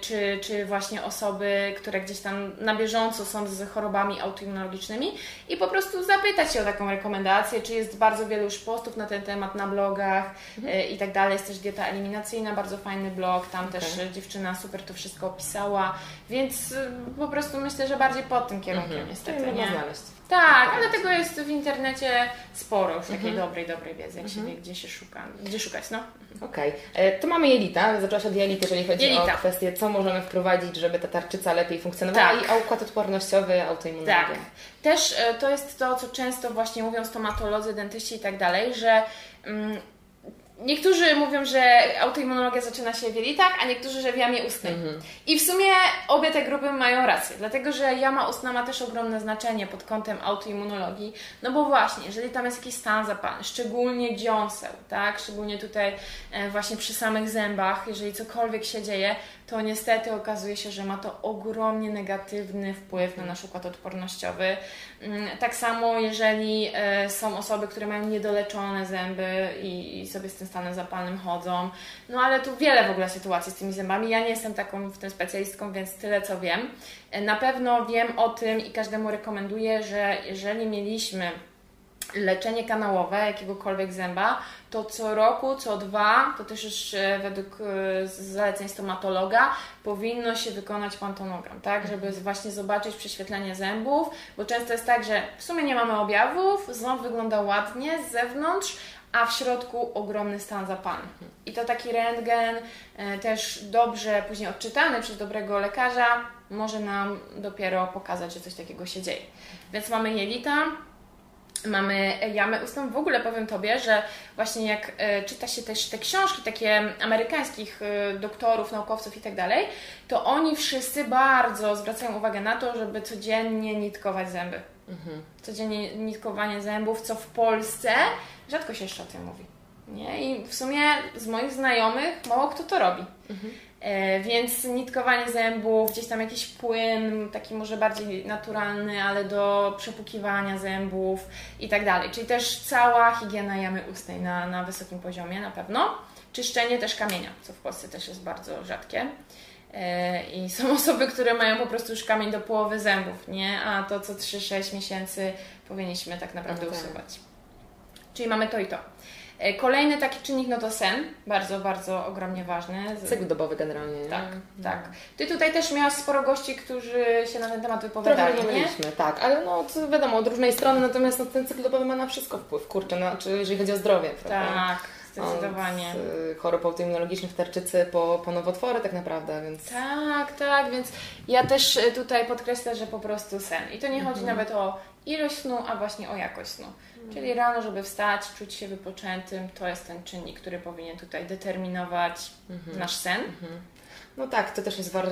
czy, czy właśnie osoby, które gdzieś tam na bieżąco są z chorobami autoimmunologicznymi i po prostu zapytać się o taką rekomendację, czy jest bardzo wiele już postów na ten temat na blogach mhm. E, i tak dalej. Jest też dieta eliminacyjna, bardzo fajny blog, tam okay. też dziewczyna super to wszystko opisała, więc y, po prostu myślę, że bardziej pod tym kierunkiem mhm. niestety. Nie? znaleźć. Tak, ale tego jest w internecie sporo już takiej mhm. dobrej, dobrej wiedzy, jak mhm. się wie, gdzie się szuka, gdzie szukać, no. Okej, okay. E, to mamy jelita, zaczęłaś od jelit, jeżeli chodzi jelita. o kwestię, co możemy wprowadzić, żeby ta tarczyca lepiej funkcjonowała tak. i układ odpornościowy, autoimmunologia. Tak, też e, to jest to, co często właśnie mówią stomatolodzy, dentyści i tak dalej, że mm, Niektórzy mówią, że autoimmunologia zaczyna się w jelitach, a niektórzy, że w jamie ustnej. Mhm. I w sumie obie te grupy mają rację, dlatego że jama ustna ma też ogromne znaczenie pod kątem autoimmunologii, no bo właśnie, jeżeli tam jest jakiś stan zapalny, szczególnie dziąseł, tak, szczególnie tutaj e, właśnie przy samych zębach, jeżeli cokolwiek się dzieje, to niestety okazuje się, że ma to ogromnie negatywny wpływ na nasz układ odpornościowy. Mm, tak samo, jeżeli e, są osoby, które mają niedoleczone zęby i sobie z tym stanem zapalnym chodzą. No ale tu wiele w ogóle sytuacji z tymi zębami. Ja nie jestem taką w tym specjalistką, więc tyle co wiem. E, na pewno wiem o tym i każdemu rekomenduję, że jeżeli mieliśmy leczenie kanałowe jakiegokolwiek zęba, to co roku, co dwa, to też już e, według e, zaleceń stomatologa, powinno się wykonać pantonogram, tak, żeby mhm. właśnie zobaczyć prześwietlenie zębów, bo często jest tak, że w sumie nie mamy objawów, ząb wygląda ładnie z zewnątrz, a w środku ogromny stan zapalny. Mhm. I to taki rentgen, e, też dobrze później odczytany przez dobrego lekarza, może nam dopiero pokazać, że coś takiego się dzieje. Więc mamy jelita, mamy jamę ustną. W ogóle powiem Tobie, że właśnie jak e, czyta się też te książki takie amerykańskich e, doktorów, naukowców i tak dalej, to oni wszyscy bardzo zwracają uwagę na to, żeby codziennie nitkować zęby. Mhm. Codziennie nitkowanie zębów, co w Polsce rzadko się jeszcze o tym mówi. Nie? I w sumie z moich znajomych mało kto to robi. Mhm. E, więc nitkowanie zębów, gdzieś tam jakiś płyn, taki może bardziej naturalny, ale do przepłukiwania zębów i tak dalej. Czyli też cała higiena jamy ustnej na, na wysokim poziomie na pewno. Czyszczenie też kamienia, co w Polsce też jest bardzo rzadkie. E, I są osoby, które mają po prostu już kamień do połowy zębów, nie? A to co 3-6 miesięcy powinniśmy tak naprawdę no tak. usuwać. Czyli mamy to i to. E, kolejny taki czynnik no to sen, bardzo, bardzo ogromnie ważny. Cykl dobowy generalnie. Nie? Tak, no. tak. Ty tutaj też miałaś sporo gości, którzy się na ten temat wypowiadali, Trochę nie? tak, ale no to wiadomo, od różnej strony, natomiast no, ten cykl dobowy ma na wszystko wpływ, kurczę, no, czy jeżeli chodzi o zdrowie, prawda? Tak. Zdecydowanie. Od y, chorób autoimmunologicznych tarczycy po, po nowotwory tak naprawdę, więc... Tak, tak, więc ja też y, tutaj podkreślę, że po prostu sen. I to nie chodzi mhm. nawet o ilość snu, a właśnie o jakość snu. Mhm. Czyli rano, żeby wstać, czuć się wypoczętym, to jest ten czynnik, który powinien tutaj determinować mhm. nasz sen. Mhm. No tak, to też jest war...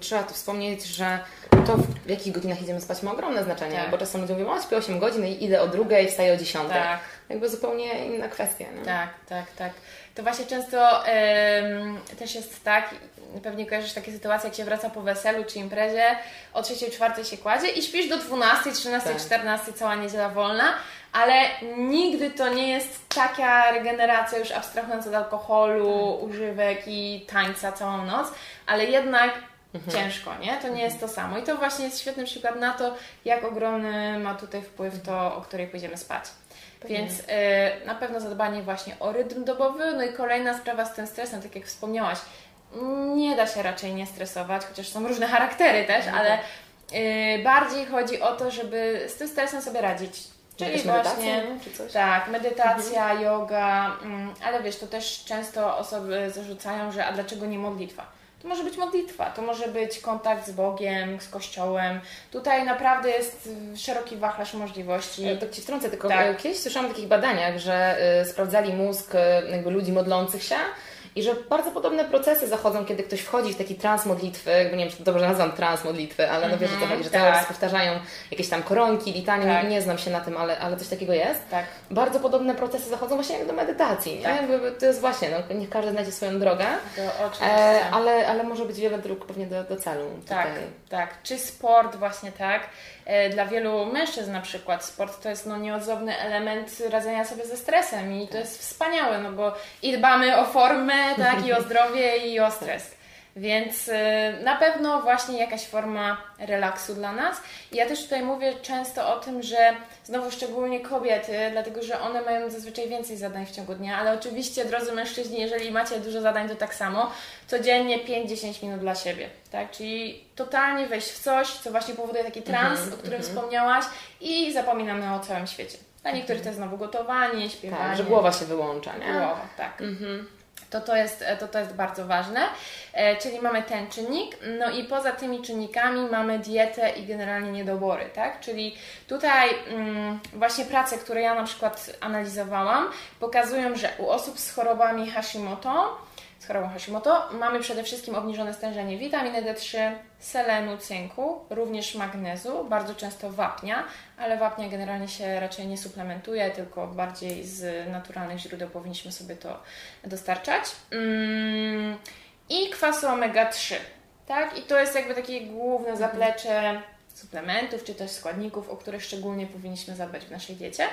trzeba tu wspomnieć, że to w jakich godzinach idziemy spać ma ogromne znaczenie, tak. bo czasem ludzie mówią, o śpię 8 godzin i idę o drugiej, wstaję o 10. Tak. Jakby zupełnie inna kwestia. Nie? Tak, tak, tak. To właśnie często ym, też jest tak, pewnie kojarzysz takie sytuacje, jak się wraca po weselu czy imprezie, o 3, 4 się kładzie i śpisz do 12, 13, tak. 14, cała niedziela wolna, ale nigdy to nie jest taka regeneracja już abstrahując od alkoholu, tak. używek i tańca całą noc, ale jednak mhm. ciężko, nie? To nie jest to samo. I to właśnie jest świetny przykład na to, jak ogromny ma tutaj wpływ to, o której pójdziemy spać. Więc y, na pewno zadbanie właśnie o rytm dobowy. No i kolejna sprawa z tym stresem, tak jak wspomniałaś, nie da się raczej nie stresować, chociaż są różne charaktery też, mhm. ale y, bardziej chodzi o to, żeby z tym stresem sobie radzić. Czyli właśnie, tak, medytacja, mhm. yoga, mm, ale wiesz, to też często osoby zarzucają, że a dlaczego nie modlitwa? To może być modlitwa, to może być kontakt z Bogiem, z Kościołem. Tutaj naprawdę jest szeroki wachlarz możliwości. E, to Ci wtrącę, tylko tak. E, kiedyś słyszałam o takich badaniach, że y, sprawdzali mózg jakby ludzi modlących się i że bardzo podobne procesy zachodzą, kiedy ktoś wchodzi w taki trans modlitwy, nie wiem, czy to dobrze nazywam trans modlitwy, ale no wiesz, że to chodzi, że cały czas powtarzają jakieś tam koronki, litanie, tak. nie, nie znam się na tym, ale, ale coś takiego jest. Tak. Bardzo podobne procesy zachodzą właśnie jak do medytacji, tak. nie? To jest właśnie, no, niech każdy znajdzie swoją drogę, e, ale, ale może być wiele dróg pewnie do, do celu. Tak, tutaj. tak. Czy sport właśnie tak. E, dla wielu mężczyzn na przykład sport to jest no, nieodzowny element radzenia sobie ze stresem i to jest wspaniałe, no bo i dbamy o formę, tak, i o zdrowie, i o stres. Więc y, na pewno właśnie jakaś forma relaksu dla nas. I ja też tutaj mówię często o tym, że znowu szczególnie kobiety, dlatego że one mają zazwyczaj więcej zadań w ciągu dnia, ale oczywiście, drodzy mężczyźni, jeżeli macie dużo zadań, to tak samo, codziennie 5-10 minut dla siebie, tak? Czyli totalnie wejść w coś, co właśnie powoduje taki trans, mm -hmm, o którym mm -hmm. wspomniałaś i zapominamy o całym świecie. Dla niektórych to jest znowu gotowanie, śpiewanie. Tak, że głowa się wyłącza, nie? Głowa, tak. Mm -hmm to to jest, to to jest bardzo ważne. E, czyli mamy ten czynnik, no i poza tymi czynnikami mamy dietę i generalnie niedobory, tak? Czyli tutaj mm, właśnie prace, które ja na przykład analizowałam, pokazują, że u osób z chorobami Hashimoto z chorobą Hashimoto mamy przede wszystkim obniżone stężenie witaminy D3, selenu, cynku, również magnezu, bardzo często wapnia, ale wapnia generalnie się raczej nie suplementuje, tylko bardziej z naturalnych źródeł powinniśmy sobie to dostarczać. Mm, I kwasu omega-3, tak? I to jest jakby takie główne mhm. zaplecze suplementów, czy też składników, o których szczególnie powinniśmy zadbać w naszej diecie.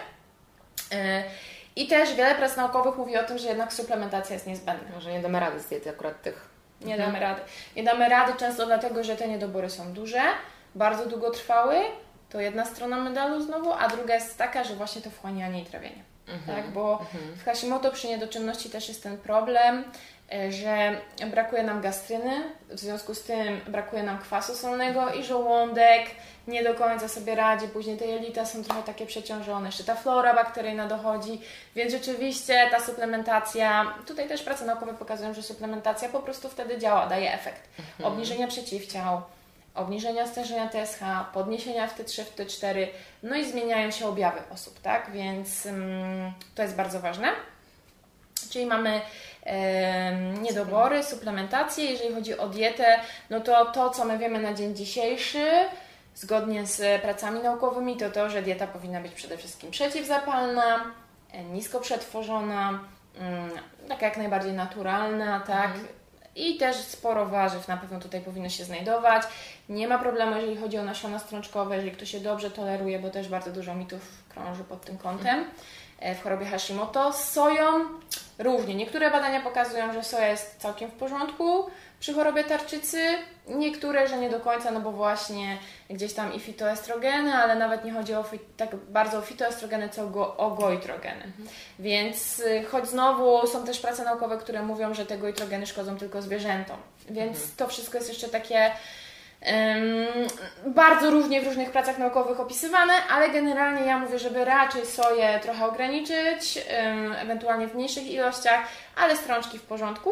I też wiele prac naukowych mówi o tym, że jednak suplementacja jest niezbędna. Że nie damy rady z diety akurat tych. Nie mhm. damy rady. Nie damy rady często dlatego, że te niedobory są duże, bardzo długo trwały. To jedna strona medalu znowu, a druga jest taka, że właśnie to wchłanianie i trawienie. Mhm. Tak, bo mhm. w Hashimoto przy niedoczynności też jest ten problem, że brakuje nam gastryny, w związku z tym brakuje nam kwasu solnego i żołądek nie do końca sobie radzi, później te jelita są trochę takie przeciążone, jeszcze ta flora bakteryjna dochodzi, więc rzeczywiście ta suplementacja, tutaj też prace naukowe pokazują, że suplementacja po prostu wtedy działa, daje efekt mhm. obniżenia przeciwciał, obniżenia stężenia TSH, podniesienia w T3, w T4, no i zmieniają się objawy osób, tak? Więc ym, to jest bardzo ważne. Czyli mamy niedobory, suplementację. Jeżeli chodzi o dietę, no to to, co my wiemy na dzień dzisiejszy, zgodnie z pracami naukowymi, to to, że dieta powinna być przede wszystkim przeciwzapalna, nisko przetworzona, mm, taka jak najbardziej naturalna, tak? Mhm. I też sporo warzyw na pewno tutaj powinno się znajdować. Nie ma problemu, jeżeli chodzi o nasiona strączkowe, jeżeli ktoś się dobrze toleruje, bo też bardzo dużo mitów krąży pod tym kątem. E, w chorobie Hashimoto. Z soją różnie. Niektóre badania pokazują, że soja jest całkiem w porządku przy chorobie tarczycy, niektóre, że nie do końca, no bo właśnie gdzieś tam i fitoestrogeny, ale nawet nie chodzi o tak bardzo o fitoestrogeny, co go, o goitrogeny. Mhm. Więc y, choć znowu są też prace naukowe, które mówią, że te goitrogeny szkodzą tylko zwierzętom. Więc mhm. to wszystko jest jeszcze takie bardzo różnie w różnych pracach naukowych opisywane, ale generalnie ja mówię, żeby raczej soję trochę ograniczyć, ewentualnie w mniejszych ilościach, ale strączki w porządku.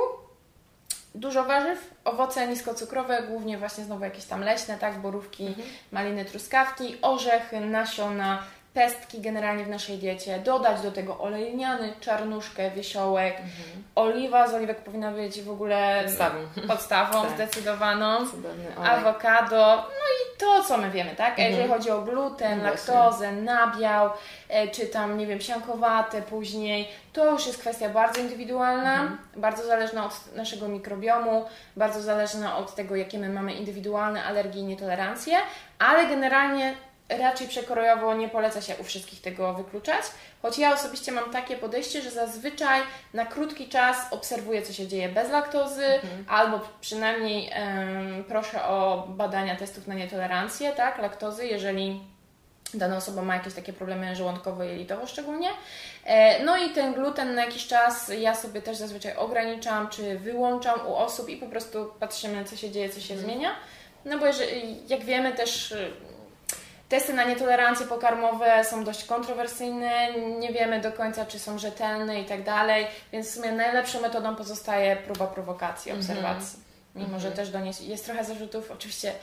Dużo warzyw, owoce niskocukrowe, głównie właśnie znowu jakieś tam leśne, tak, borówki, mhm. maliny, truskawki, orzechy, nasiona, pestki generalnie w naszej diecie, dodać do tego olej lniany, czarnuszkę, wiesiołek, mhm. oliwa z oliwek powinna być w ogóle podstawą, podstawą tak. zdecydowaną, awokado, no i to, co my wiemy, tak? Mhm. Jeżeli chodzi o gluten, no laktozę, nabiał, e, czy tam, nie wiem, siankowate później, to już jest kwestia bardzo indywidualna, mhm. bardzo zależna od naszego mikrobiomu, bardzo zależna od tego, jakie my mamy indywidualne alergie i nietolerancje, ale generalnie raczej przekrojowo nie poleca się u wszystkich tego wykluczać, choć ja osobiście mam takie podejście, że zazwyczaj na krótki czas obserwuję, co się dzieje bez laktozy, mhm. albo przynajmniej um, proszę o badania testów na nietolerancję, tak, laktozy, jeżeli dana osoba ma jakieś takie problemy żołądkowo-jelitowo szczególnie. E, no i ten gluten na jakiś czas ja sobie też zazwyczaj ograniczam, czy wyłączam u osób i po prostu patrzymy, co się dzieje, co się mhm. zmienia. No bo jeżeli, jak wiemy też Testy na nietolerancje pokarmowe są dość kontrowersyjne, nie wiemy do końca, czy są rzetelne i tak dalej, więc w sumie najlepszą metodą pozostaje próba prowokacji, mhm. obserwacji. Mimo, -hmm. że mhm. też do niej jest trochę zarzutów, oczywiście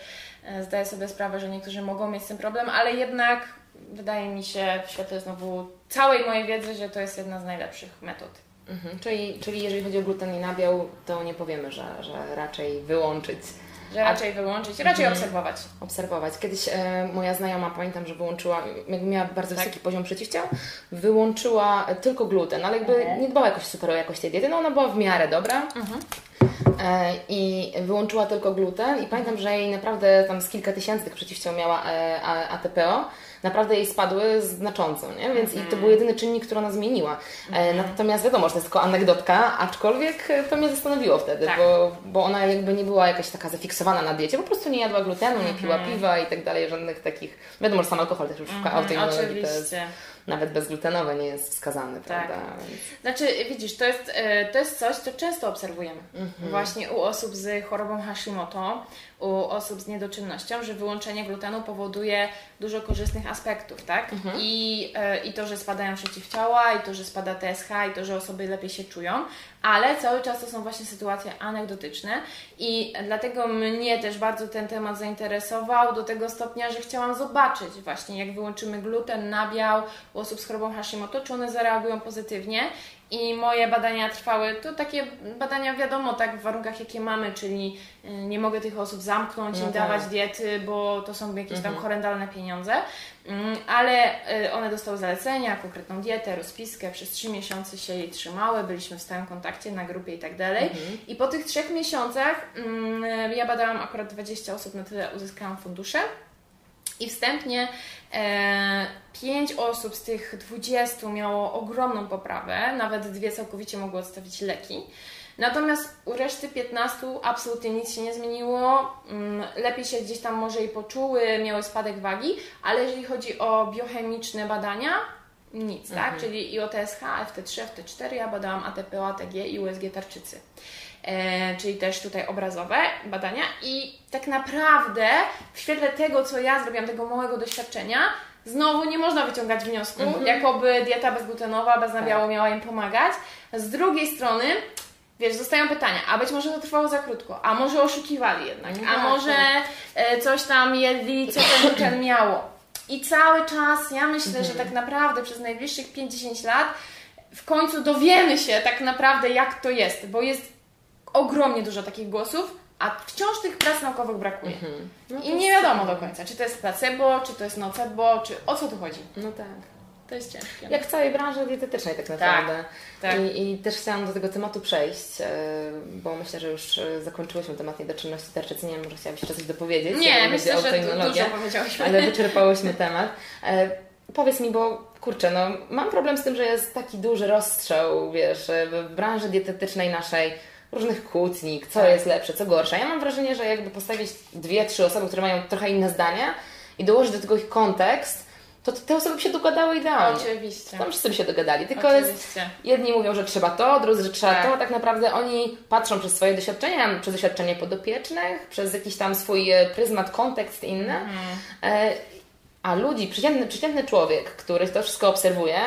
e, zdaję sobie sprawę, że niektórzy mogą mieć z tym problem, ale jednak wydaje mi się w świetle znowu całej mojej wiedzy, że to jest jedna z najlepszych metod. Mhm. Czyli, czyli jeżeli chodzi o gluten i nabiał, to nie powiemy, że, że raczej wyłączyć. Że raczej A... wyłączyć, raczej mhm. obserwować. Obserwować. Kiedyś e, moja znajoma, pamiętam, że wyłączyła, jakby miała bardzo tak. wysoki poziom przeciwciał, wyłączyła tylko gluten, ale jakby mhm. nie dbała jakoś super o jakość tej diety, no ona była w miarę dobra. Mhm. E, I wyłączyła tylko gluten i pamiętam, że jej naprawdę tam z kilka tysięcy tych przeciwciał miała e, ATPO naprawdę jej spadły znacząco, nie? więc mm. i to był jedyny czynnik, który ona zmieniła. Mm. Natomiast wiadomo, że to jest tylko anegdotka, aczkolwiek to mnie zastanowiło wtedy, tak. bo, bo ona jakby nie była jakaś taka zafiksowana na diecie, po prostu nie jadła glutenu, nie piła mm. piwa i tak dalej, żadnych takich, wiadomo, że sam alkohol też już w mm. autoimmunologii to jest nawet bezglutenowe nie jest wskazane, tak. prawda? Znaczy, widzisz, to jest, e, to jest coś, co często obserwujemy. Mhm. Właśnie u osób z chorobą Hashimoto, u osób z niedoczynnością, że wyłączenie glutenu powoduje dużo korzystnych aspektów, tak? Mhm. I, e, I to, że spadają przeciwciała, i to, że spada TSH, i to, że osoby lepiej się czują, ale cały czas to są właśnie sytuacje anegdotyczne i dlatego mnie też bardzo ten temat zainteresował do tego stopnia, że chciałam zobaczyć właśnie, jak wyłączymy gluten, nabiał u osób z chorobą Hashimoto, czy one zareagują pozytywnie i moje badania trwały, to takie badania wiadomo, tak w warunkach jakie mamy, czyli y, nie mogę tych osób zamknąć no i tak. dawać diety, bo to są jakieś tam mhm. horrendalne pieniądze, mm, ale y, one dostały zalecenia, konkretną dietę, rozpiskę, przez trzy miesiące się jej trzymały, byliśmy w stałym kontakcie na grupie i tak dalej. Mhm. I po tych trzech miesiącach mm, ja badałam akurat 20 osób, na tyle uzyskałam fundusze. I wstępnie e, 5 osób z tych 20 miało ogromną poprawę, nawet dwie całkowicie mogły odstawić leki. Natomiast u reszty 15 absolutnie nic się nie zmieniło. Mm, lepiej się gdzieś tam może i poczuły, miały spadek wagi, ale jeżeli chodzi o biochemiczne badania, nic, tak? mhm. tak? Czyli i o TSH, FT3, FT4, ja badałam ATP, ATG i USG tarczycy. E, czyli też tutaj obrazowe badania i tak naprawdę w świetle tego, co ja zrobiłam, tego małego doświadczenia, znowu nie można wyciągać wniosku, mhm. jakoby dieta bezglutenowa, bez nabiału tak. miała im pomagać. Z drugiej strony, wiesz, zostają pytania, a być może to trwało za krótko, a może oszukiwali jednak, a tak, może tak. E, coś tam jedli, co ten gluten miało. I cały czas ja myślę, mhm. że tak naprawdę przez najbliższych 5-10 lat w końcu dowiemy się tak naprawdę, jak to jest, bo jest ogromnie dużo takich głosów, a wciąż tych prac naukowych brakuje. Mhm. No I nie wiadomo do końca, czy to jest placebo, czy to jest nocebo, czy o co tu chodzi. No tak. To jest ciężkie. Jak w całej branży dietetycznej tak naprawdę. Tak, tak. I, I, też chciałam do tego tematu przejść, e, bo myślę, że już e, zakończyłyśmy temat niedoczynności tarczycy. Nie wiem, może chciałabyś jeszcze coś dopowiedzieć. Nie, myślę, że dużo powiedziałyśmy. Ale wyczerpałyśmy temat. E, powiedz mi, bo kurczę, no mam problem z tym, że jest taki duży rozstrzał, wiesz, w branży dietetycznej naszej różnych kłótni, co tak. jest lepsze, co gorsze. Ja mam wrażenie, że jakby postawić dwie, trzy osoby, które mają trochę inne zdania i dołożyć do tego ich kontekst, to te osoby by się dogadały idealnie. Oczywiście. Tam wszyscy by się dogadali. Tylko jest, jedni mówią, że trzeba to, drudzy, że trzeba tak. to. Tak naprawdę oni patrzą przez swoje doświadczenia, przez doświadczenie podopiecznych, przez jakiś tam swój e, pryzmat, kontekst inny. Mhm. E, a ludzi, przeciętny, przeciętny człowiek, który to wszystko obserwuje,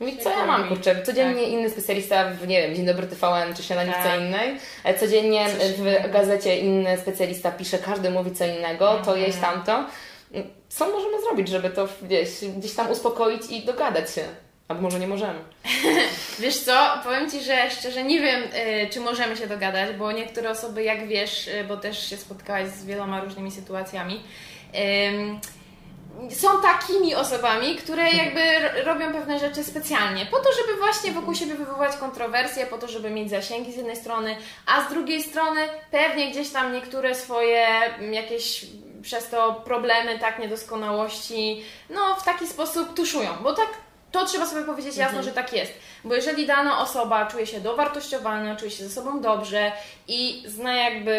Mówi, co ja mam, kurczę, codziennie tak. inny specjalista w, nie wiem, Dzień Dobry TVN czy Śniadaniówce tak. innej, e, codziennie w gazecie inny specjalista pisze, każdy mówi co innego, to mhm. jeść tamto. Co możemy zrobić, żeby to gdzieś, gdzieś tam uspokoić i dogadać się? Albo może nie możemy. wiesz co, powiem Ci, że szczerze nie wiem, y, czy możemy się dogadać, bo niektóre osoby, jak wiesz, y, bo też się spotkałaś z wieloma różnymi sytuacjami, są takimi osobami, które jakby robią pewne rzeczy specjalnie, po to, żeby właśnie wokół siebie wywołać kontrowersje, po to, żeby mieć zasięgi z jednej strony, a z drugiej strony pewnie gdzieś tam niektóre swoje jakieś przez to problemy, tak, niedoskonałości, no w taki sposób tuszują, bo tak to trzeba sobie powiedzieć jasno, mhm. że tak jest. Bo jeżeli dana osoba czuje się dowartościowana, czuje się ze sobą dobrze i zna jakby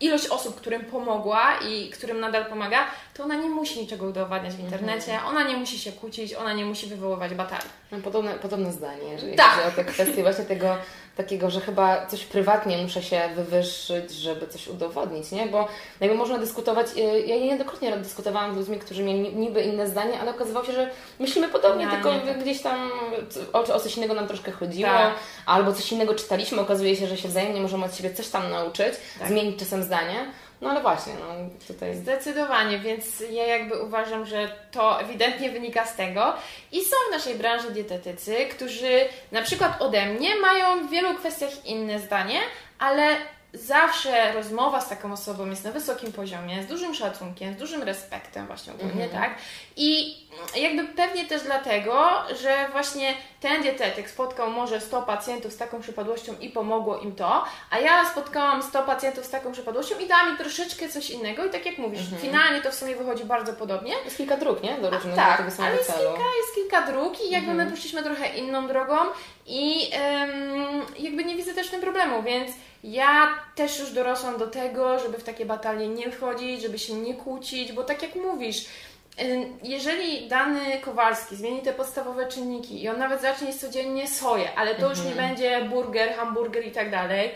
ilość osób, którym pomogła i którym nadal pomaga, to ona nie musi niczego udowadniać w internecie, mhm. ona nie musi się kłócić, ona nie musi wywoływać batalii. Mam podobne, podobne zdanie, jeżeli tak. chodzi o tę kwestię właśnie tego takiego, że chyba coś prywatnie muszę się wywyższyć, żeby coś udowodnić, nie? Bo jakby można dyskutować, y, ja niejednokrotnie dyskutowałam z ludźmi, którzy mieli niby inne zdanie, ale okazywało się, że myślimy podobnie, ja, tylko nie, tak. gdzieś tam o, o, coś innego nam troszkę chodziło, tak. albo coś innego czytaliśmy, okazuje się, że się wzajemnie możemy od siebie coś tam nauczyć, tak. zmienić czasem zdanie. No ale właśnie, no tutaj... Zdecydowanie, więc ja jakby uważam, że to ewidentnie wynika z tego. I są w naszej branży dietetycy, którzy na przykład ode mnie mają w wielu kwestiach inne zdanie, ale zawsze rozmowa z taką osobą jest na wysokim poziomie, z dużym szacunkiem, z dużym respektem właśnie ogólnie, mhm. tak? I jakby pewnie też dlatego, że właśnie ten dietetyk spotkał może 100 pacjentów z taką przypadłością i pomogło im to, a ja spotkałam 100 pacjentów z taką przypadłością i dała mi troszeczkę coś innego i tak jak mówisz, mhm. finalnie to w sumie wychodzi bardzo podobnie. Jest kilka dróg, nie? Do różnych tak, do ale jest kilka, jest kilka dróg i jakby mhm. my poszliśmy trochę inną drogą i jakby nie widzę też w tym problemu, więc ja też już dorosłam do tego, żeby w takie batalie nie wchodzić, żeby się nie kłócić, bo tak jak mówisz, jeżeli dany Kowalski zmieni te podstawowe czynniki i on nawet zacznie jeść codziennie soję, ale to już nie mhm. będzie burger, hamburger i tak dalej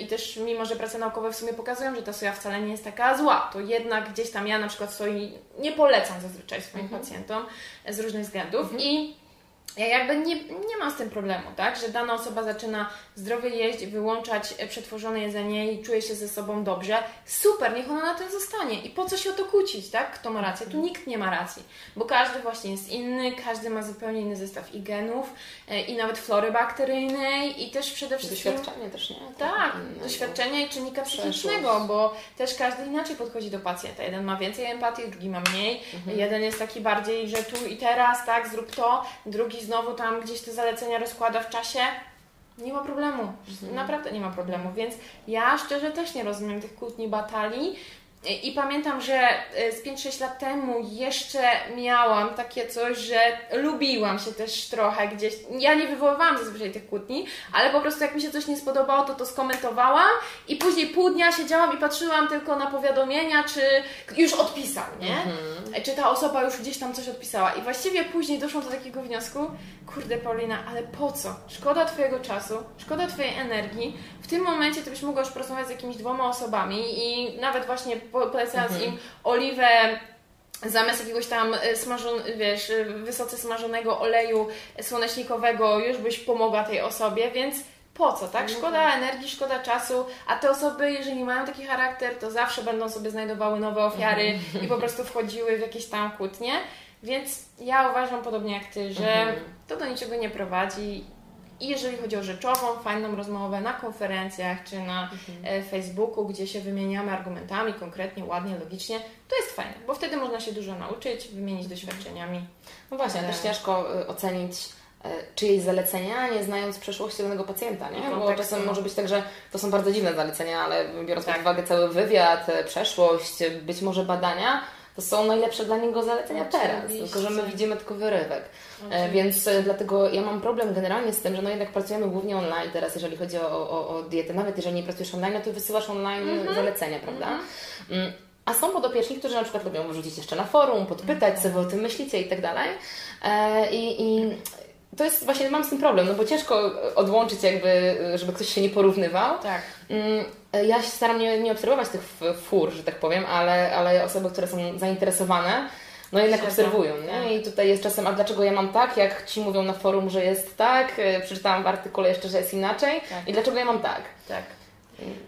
i też mimo, że prace naukowe w sumie pokazują, że ta soja wcale nie jest taka zła, to jednak gdzieś tam ja na przykład soi nie polecam zazwyczaj swoim mhm. pacjentom z różnych względów mhm. i ja jakby nie, nie mam z tym problemu, tak? Że dana osoba zaczyna zdrowie jeść, wyłączać przetworzone jedzenie i czuje się ze sobą dobrze. Super, niech ona na tym zostanie. I po co się o to kłócić, tak? Kto ma rację? Tu nikt nie ma racji, bo każdy właśnie jest inny, każdy ma zupełnie inny zestaw i genów, e, i nawet flory bakteryjnej, i też przede wszystkim. Doświadczenie też, nie? Tak, tak doświadczenia i czynnika psychicznego, bo też każdy inaczej podchodzi do pacjenta. Jeden ma więcej empatii, drugi ma mniej. Mhm. Jeden jest taki bardziej, że tu i teraz, tak, zrób to, drugi znowu tam gdzieś te zalecenia rozkłada w czasie, nie ma problemu. Mhm. Naprawdę nie ma problemu. Więc ja szczerze też nie rozumiem tych kłótni, batalii. I pamiętam, że e, z 5-6 lat temu jeszcze miałam takie coś, że lubiłam się też trochę gdzieś. Ja nie wywoływałam zazwyczaj tych kłótni, ale po prostu jak mi się coś nie spodobało, to to skomentowałam i później pół dnia siedziałam i patrzyłam tylko na powiadomienia, czy już odpisał, nie? Mhm. Czy ta osoba już gdzieś tam coś odpisała. I właściwie później doszłam do takiego wniosku, kurde Paulina, ale po co? Szkoda Twojego czasu, szkoda Twojej energii. W tym momencie Ty byś mogła już porozmawiać z jakimiś dwoma osobami i nawet właśnie polecając mhm. im oliwę zamiast jakiegoś tam e, smażon, wiesz, e, wysoce smażonego oleju słonecznikowego już byś pomogła tej osobie, więc po co, tak? No szkoda tak. energii, szkoda czasu, a te osoby, jeżeli mają taki charakter, to zawsze będą sobie znajdowały nowe ofiary mhm. i po prostu wchodziły w jakieś tam kłótnie. Więc ja uważam podobnie jak Ty, że mhm. to do niczego nie prowadzi. I jeżeli chodzi o rzeczową, fajną rozmowę na konferencjach czy na mhm. E, Facebooku, gdzie się wymieniamy argumentami konkretnie, ładnie, logicznie, to jest fajne, bo wtedy można się dużo nauczyć, wymienić doświadczeniami. No właśnie, też ciężko e, ocenić e, czyjeś zalecenia, nie znając przeszłości danego pacjenta, nie? Bo czasem może być tak, że to są bardzo dziwne zalecenia, ale biorąc tak. pod uwagę cały wywiad, przeszłość, być może badania, to są najlepsze dla niego zalecenia Oczywiście. teraz, tylko że my widzimy tylko wyrywek. E, Oczywiście. Więc e, dlatego ja mam problem generalnie z tym, że no jednak pracujemy głównie online teraz, jeżeli chodzi o, o, o dietę. Nawet jeżeli nie pracujesz online, no to wysyłasz online mm -hmm. zalecenia, prawda? Mm -hmm. A są podopieczni, którzy na przykład lubią wrzucić jeszcze na forum, podpytać, co Wy o tym myślicie i tak dalej. E, i to jest właśnie, mam z tym problem, no bo ciężko odłączyć jakby, żeby ktoś się nie porównywał. Tak. Mm, ja się staram nie, nie obserwować tych fur, że tak powiem, ale, ale osoby, które są zainteresowane, no jednak obserwują, nie? Tak. I tutaj jest czasem, a dlaczego ja mam tak, jak ci mówią na forum, że jest tak, e, przeczytałam w artykule jeszcze, że jest inaczej tak. i dlaczego ja mam tak. Tak.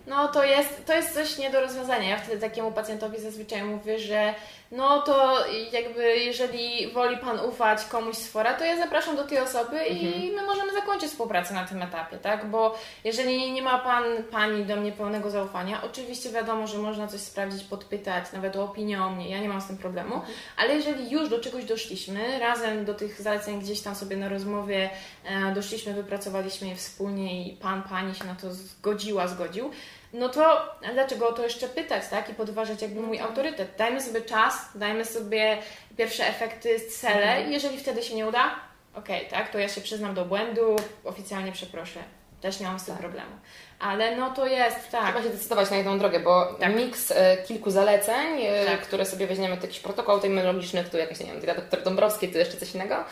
No to jest, to jest coś nie do rozwiązania. Ja wtedy takiemu pacjentowi zazwyczaj mówię, że no to jakby jeżeli woli Pan ufać komuś z fora, to ja zapraszam do tej osoby mhm. i my możemy zakończyć współpracę na tym etapie, tak? Bo jeżeli nie ma Pan, Pani do mnie pełnego zaufania, oczywiście wiadomo, że można coś sprawdzić, podpytać, nawet o opinię o mnie, ja nie mam z tym problemu, mhm. ale jeżeli już do czegoś doszliśmy, razem do tych zaleceń gdzieś tam sobie na rozmowie e, doszliśmy, wypracowaliśmy je wspólnie i Pan, Pani się na to zgodziła, zgodził, no to dlaczego to jeszcze pytać, tak? I podważać jakby mój autorytet. Dajmy sobie czas, dajmy sobie pierwsze efekty, cele. Mhm. Jeżeli wtedy się nie uda, okej, okay, tak? To ja się przyznam do błędu, oficjalnie przeproszę. Też nie mam z tym tak. problemu. Ale no to jest, tak. Trzeba się decydować na jedną drogę, bo tak. miks e, kilku zaleceń, e, tak. które sobie weźmiemy, to jakiś protokół terminologiczny, tu jakaś, nie wiem, doktor Dąbrowski, tu jeszcze coś innego,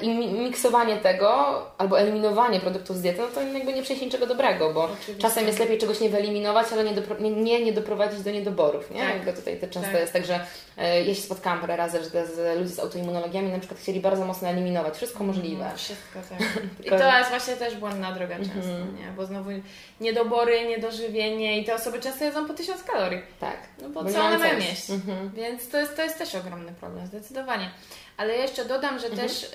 I miksowanie tego albo eliminowanie produktów z diety, no to jakby nie przyniesie niczego dobrego, bo Oczywiście. czasem jest lepiej czegoś nie wyeliminować, ale nie, dopro- nie, nie, nie doprowadzić do niedoborów. Nie? Tak. Jakby tutaj to często tak. jest tak, że e, ja się spotkałam parę razy, że z ludzi z autoimmunologiami na przykład chcieli bardzo mocno eliminować wszystko mhm, możliwe. wszystko, tak. I to jest właśnie też błędna droga często, mm-hmm. nie? bo znowu niedobory, niedożywienie i te osoby często jedzą po tysiąc kalorii. Tak. No bo, bo co one mają jeść? Mm-hmm. Więc to jest, to jest też ogromny problem, zdecydowanie. Ale ja jeszcze dodam, że mhm. też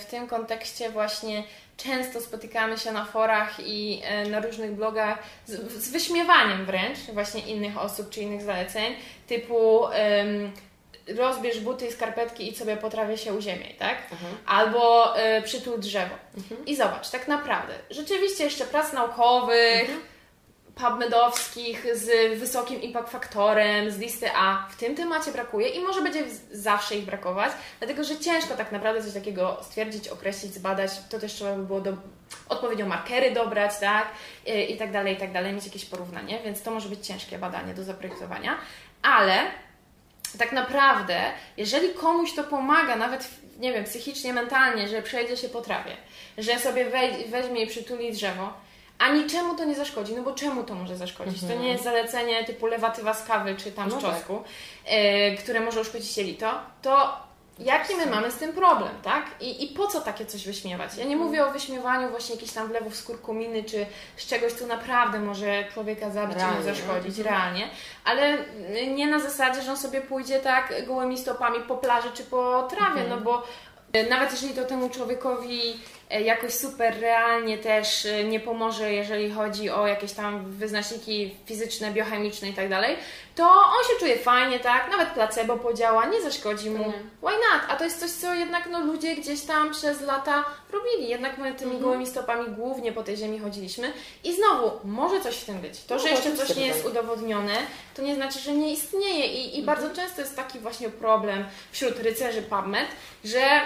w tym kontekście właśnie często spotykamy się na forach i y, na różnych blogach z, z, wyśmiewaniem wręcz właśnie innych osób czy innych zaleceń, typu rozbierz buty i skarpetki i sobie potrafię się uziemiaj, tak? Mhm. Albo y, przytul drzewo. Mhm. I zobacz, tak naprawdę, rzeczywiście jeszcze prac naukowych, mhm PubMedowskich z wysokim impact faktorem, z listy A. W tym temacie brakuje i może będzie zawsze ich brakować, dlatego że ciężko tak naprawdę coś takiego stwierdzić, określić, zbadać, to też trzeba by było do, odpowiednio markery dobrać, tak, I, i tak dalej, i tak dalej, mieć jakieś porównanie, więc to może być ciężkie badanie do zaprojektowania, ale tak naprawdę, jeżeli komuś to pomaga, nawet nie wiem, psychicznie, mentalnie, że przejdzie się po trawie, że sobie weźmie i przytuli drzewo, a niczemu to nie zaszkodzi, no bo czemu to może zaszkodzić? Mhm. To nie jest zalecenie typu lewatywa z kawy czy tam no z czosnku, tak. y, które może uszkodzić jelito, to jaki my mamy z tym problem, tak? I, I po co takie coś wyśmiewać? Ja nie mhm. mówię o wyśmiewaniu właśnie jakichś tam wlewów z kurkuminy, czy z czegoś, co naprawdę może człowieka zabić realnie. i mu zaszkodzić, mhm. realnie, ale nie na zasadzie, że on sobie pójdzie tak gołymi stopami po plaży czy po trawie, mhm. no bo y, nawet jeżeli to temu człowiekowi E, jakoś super realnie też e, nie pomoże, jeżeli chodzi o jakieś tam wyznaczniki fizyczne, biochemiczne i tak dalej, to on się czuje fajnie, tak? Nawet placebo podziała, nie zaszkodzi mu. Why not? A to jest coś, co jednak no, ludzie gdzieś tam przez lata robili. Jednak my tymi mhm. gołymi stopami głównie po tej ziemi chodziliśmy. I znowu, może coś w tym być. To, no, że jeszcze coś nie jest udowodnione, to nie znaczy, że nie istnieje. I, i mhm. bardzo często jest taki właśnie problem wśród rycerzy PubMed, że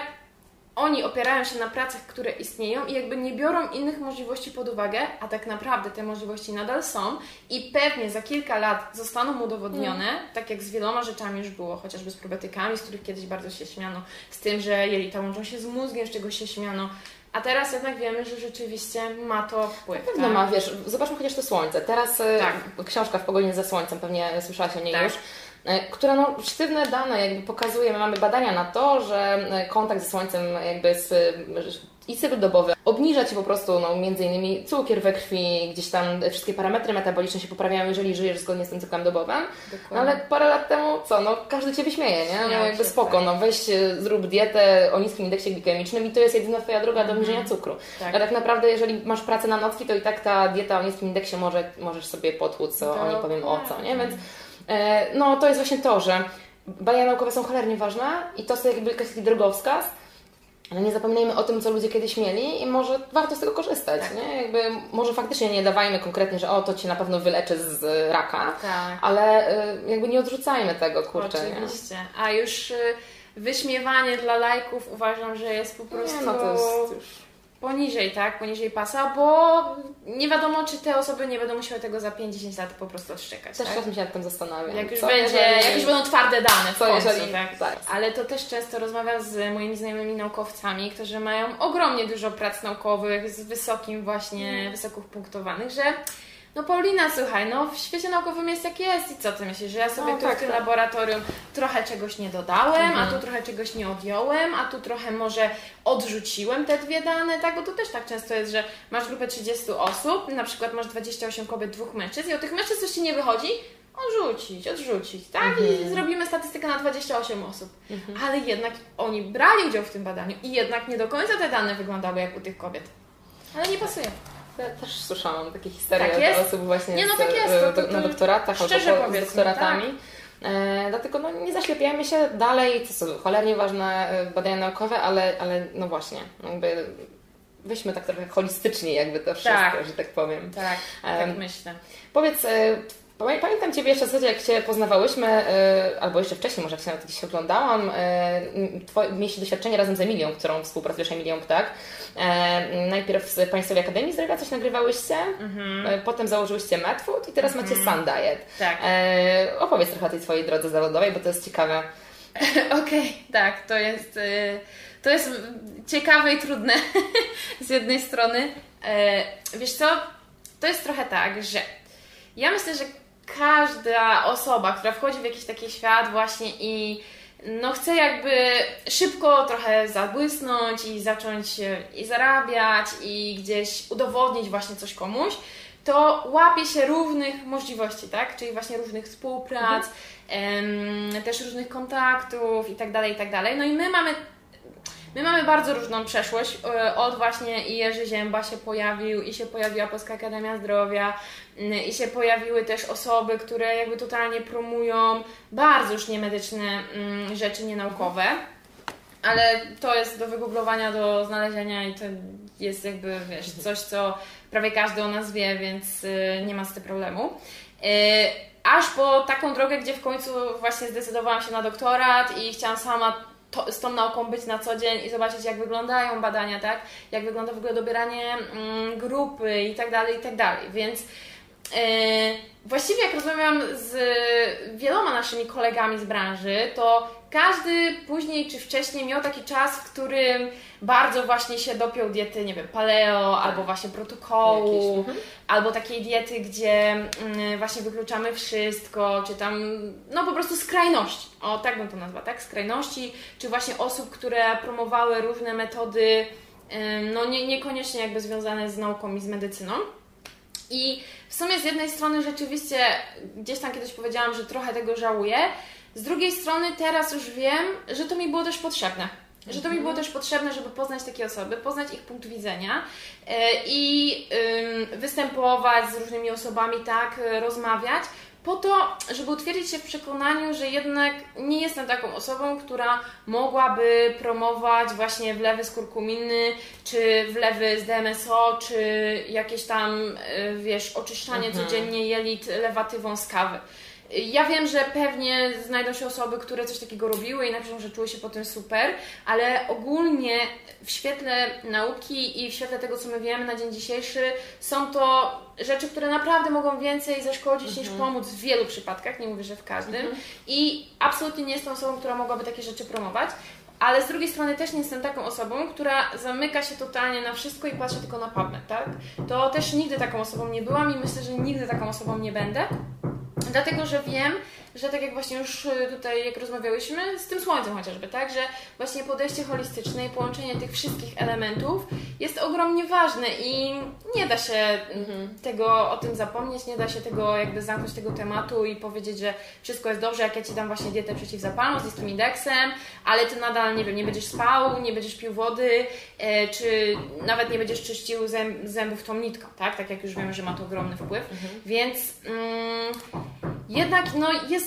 oni opierają się na pracach, które istnieją i jakby nie biorą innych możliwości pod uwagę, a tak naprawdę te możliwości nadal są i pewnie za kilka lat zostaną udowodnione, mm. tak jak z wieloma rzeczami już było, chociażby z probiotykami, z których kiedyś bardzo się śmiano, z tym, że jelita łączą się z mózgiem, z czego się śmiano. A teraz jednak wiemy, że rzeczywiście ma to wpływ. No tak? ma, wiesz, zobaczmy chociaż to słońce. Teraz y, tak. książka w pogoni za słońcem, pewnie słyszałaś o niej tak. już która no, sztywne dane jakby pokazuje, my mamy badania na to, że e, kontakt ze słońcem jakby z, i cykl dobowy obniża Ci po prostu no, między innymi cukier we krwi, gdzieś tam wszystkie parametry metaboliczne się poprawiają, jeżeli żyjesz zgodnie z tym cyklem dobowym. No, ale parę lat temu co, no każdy Cię wyśmieje, nie? No jakby spoko, tak. no weź e, zrób dietę o niskim indeksie glikemicznym i to jest jedyna Twoja droga do obniżenia mhm. cukru. Tak. A tak naprawdę jeżeli masz pracę na nocki, to i tak ta dieta o niskim indeksie może, możesz sobie potłuc, o nie powiem o co, nie? Więc E, no to jest właśnie to, że badania naukowe są cholernie ważne i to jest jakby jakiś drogowskaz, ale nie zapominajmy o tym, co ludzie kiedyś mieli i może warto z tego korzystać, tak. nie? Jakby może faktycznie nie dawajmy konkretnie, że o, to Ci na pewno wyleczy z raka, tak. ale e, jakby nie odrzucajmy tego, kurczę, Oczywiście. Nie? A już e, wyśmiewanie dla lajków uważam, że jest po prostu... Nie, no to jest już poniżej, tak, poniżej pasa, bo nie wiadomo, czy te osoby nie będą musiały tego za 5-10 lat po prostu odszczekać. Też tak? czasem się nad tym zastanawiam. Jak już, Co będzie, jeżeli... jak już będą twarde dane w Co końcu, jeżeli... tak? tak. Ale to też często rozmawiam z moimi znajomymi naukowcami, którzy mają ogromnie dużo prac naukowych z wysokim właśnie, mm. wysoko punktowanych, że no Paulina, słuchaj, no w świecie naukowym jest jak jest i co ty myślisz, że ja sobie no, tu tak, w tym tak. laboratorium trochę czegoś nie dodałem, mhm. a tu trochę czegoś nie odjąłem, a tu trochę może odrzuciłem te dwie dane, tak, bo to też tak często jest, że masz grupę 30 osób, na przykład masz 28 kobiet, dwóch mężczyzn i o tych mężczyzn coś Ci nie wychodzi, odrzucić, odrzucić, tak? Mhm. I zrobimy statystykę na 28 osób. Mhm. Ale jednak oni brali udział w tym badaniu i jednak nie do końca te dane wyglądały jak u tych kobiet. Ale nie pasuje. Ja też słyszałam takie historie tak od osób właśnie nie, no tak jest, to, to, to, na doktoratach albo z doktoratami. Tak. E, dlatego no, nie zaślepiajmy się dalej, to są cholernie ważne e, badania naukowe, ale, ale no właśnie, jakby weźmy tak trochę holistycznie jakby to wszystko, tak. że tak powiem. Tak, tak e, myślę. Powiedz, e, Pamiętam Ciebie jeszcze w zasadzie, jak się poznawałyśmy, e, albo jeszcze wcześniej, może jak się nawet kiedyś oglądałam, e, mieliście doświadczenie razem z Emilią, którą współpracujesz, Emilią Ptak. E, najpierw z Państwowej Akademii Zdrowia coś nagrywałyście, mhm. potem założyłyście Medfood i teraz mhm. macie Sun Diet. Tak. Opowiedz trochę o tej Twojej drodze zawodowej, bo to jest ciekawe. Okej, okay, tak, to jest to jest ciekawe i trudne z jednej strony. E, wiesz co, to jest trochę tak, że ja myślę, że każda osoba, która wchodzi w jakiś taki świat właśnie i no chce jakby szybko trochę zabłysnąć i zacząć i zarabiać i gdzieś udowodnić właśnie coś komuś, to łapie się równych możliwości, tak? Czyli właśnie różnych współprac, mhm. też różnych kontaktów i tak dalej, i tak dalej. No i my mamy My mamy bardzo różną przeszłość. E, od właśnie i Jerzy Zięba się pojawił, i się pojawiła Polska Akademia Zdrowia, mm, i się pojawiły też osoby, które jakby totalnie promują bardzo już niemedyczne mm, rzeczy nienaukowe. Ale to jest do wygooglowania, do znalezienia i to jest jakby, wiesz, coś, co prawie każdy o nas wie, więc y, nie ma z tym problemu. Y, aż po taką drogę, gdzie w końcu właśnie zdecydowałam się na doktorat i chciałam sama to, z tą nauką być na co dzień i zobaczyć, jak wyglądają badania, tak? Jak wygląda w ogóle dobieranie mm, grupy i tak dalej, i tak dalej. Więc yy, właściwie jak rozmawiam z wieloma naszymi kolegami z branży, to każdy później czy wcześniej miał taki czas, w którym bardzo właśnie się dopiął diety, nie wiem, paleo, tak. albo właśnie protokołu, mhm. albo takiej diety, gdzie mm, właśnie wykluczamy wszystko, czy tam, no po prostu skrajności, o tak bym to nazwała, tak, skrajności, czy właśnie osób, które promowały różne metody, no nie, niekoniecznie jakby związane z nauką i z medycyną. I w sumie z jednej strony rzeczywiście gdzieś tam kiedyś powiedziałam, że trochę tego żałuję, z drugiej strony teraz już wiem, że to mi było też potrzebne. Że to mi było też potrzebne, żeby poznać takie osoby, poznać ich punkt widzenia e, i występować z różnymi osobami, tak, rozmawiać, po to, żeby utwierdzić się w przekonaniu, że jednak nie jestem taką osobą, która mogłaby promować właśnie wlewy z kurkuminy, czy wlewy z DMSO, czy jakieś tam, e, wiesz, oczyszczanie mhm. codziennie jelit lewatywą z kawy. Ja wiem, że pewnie znajdą się osoby, które coś takiego robiły i napiszą, że czuły się potem super, ale ogólnie w świetle nauki i w świetle tego, co my wiemy na dzień dzisiejszy, są to rzeczy, które naprawdę mogą więcej zaszkodzić mhm. niż pomóc w wielu przypadkach, nie mówię, że w każdym. Mhm. I absolutnie nie jestem osobą, która mogłaby takie rzeczy promować. Ale z drugiej strony też nie jestem taką osobą, która zamyka się totalnie na wszystko i patrzy tylko na PubMed, tak? To też nigdy taką osobą nie byłam i myślę, że nigdy taką osobą nie będę. Dlatego, że wiem, że tak jak właśnie już y, tutaj, jak rozmawiałyśmy, z tym słońcem chociażby, tak, że właśnie podejście holistyczne i połączenie tych wszystkich elementów jest ogromnie ważne i nie da się mhm. tego o tym zapomnieć, nie da się tego jakby zamknąć tego tematu i powiedzieć, że wszystko jest dobrze, jak ja Ci dam właśnie dietę przeciwzapalną z indeksem, ale Ty nadal, nie wiem, nie będziesz spał, nie będziesz pił wody, e, czy nawet nie będziesz czyścił zęb, zębów tą nitką, tak, tak jak już wiemy, że ma to ogromny wpływ, mhm. więc mm, jednak no jest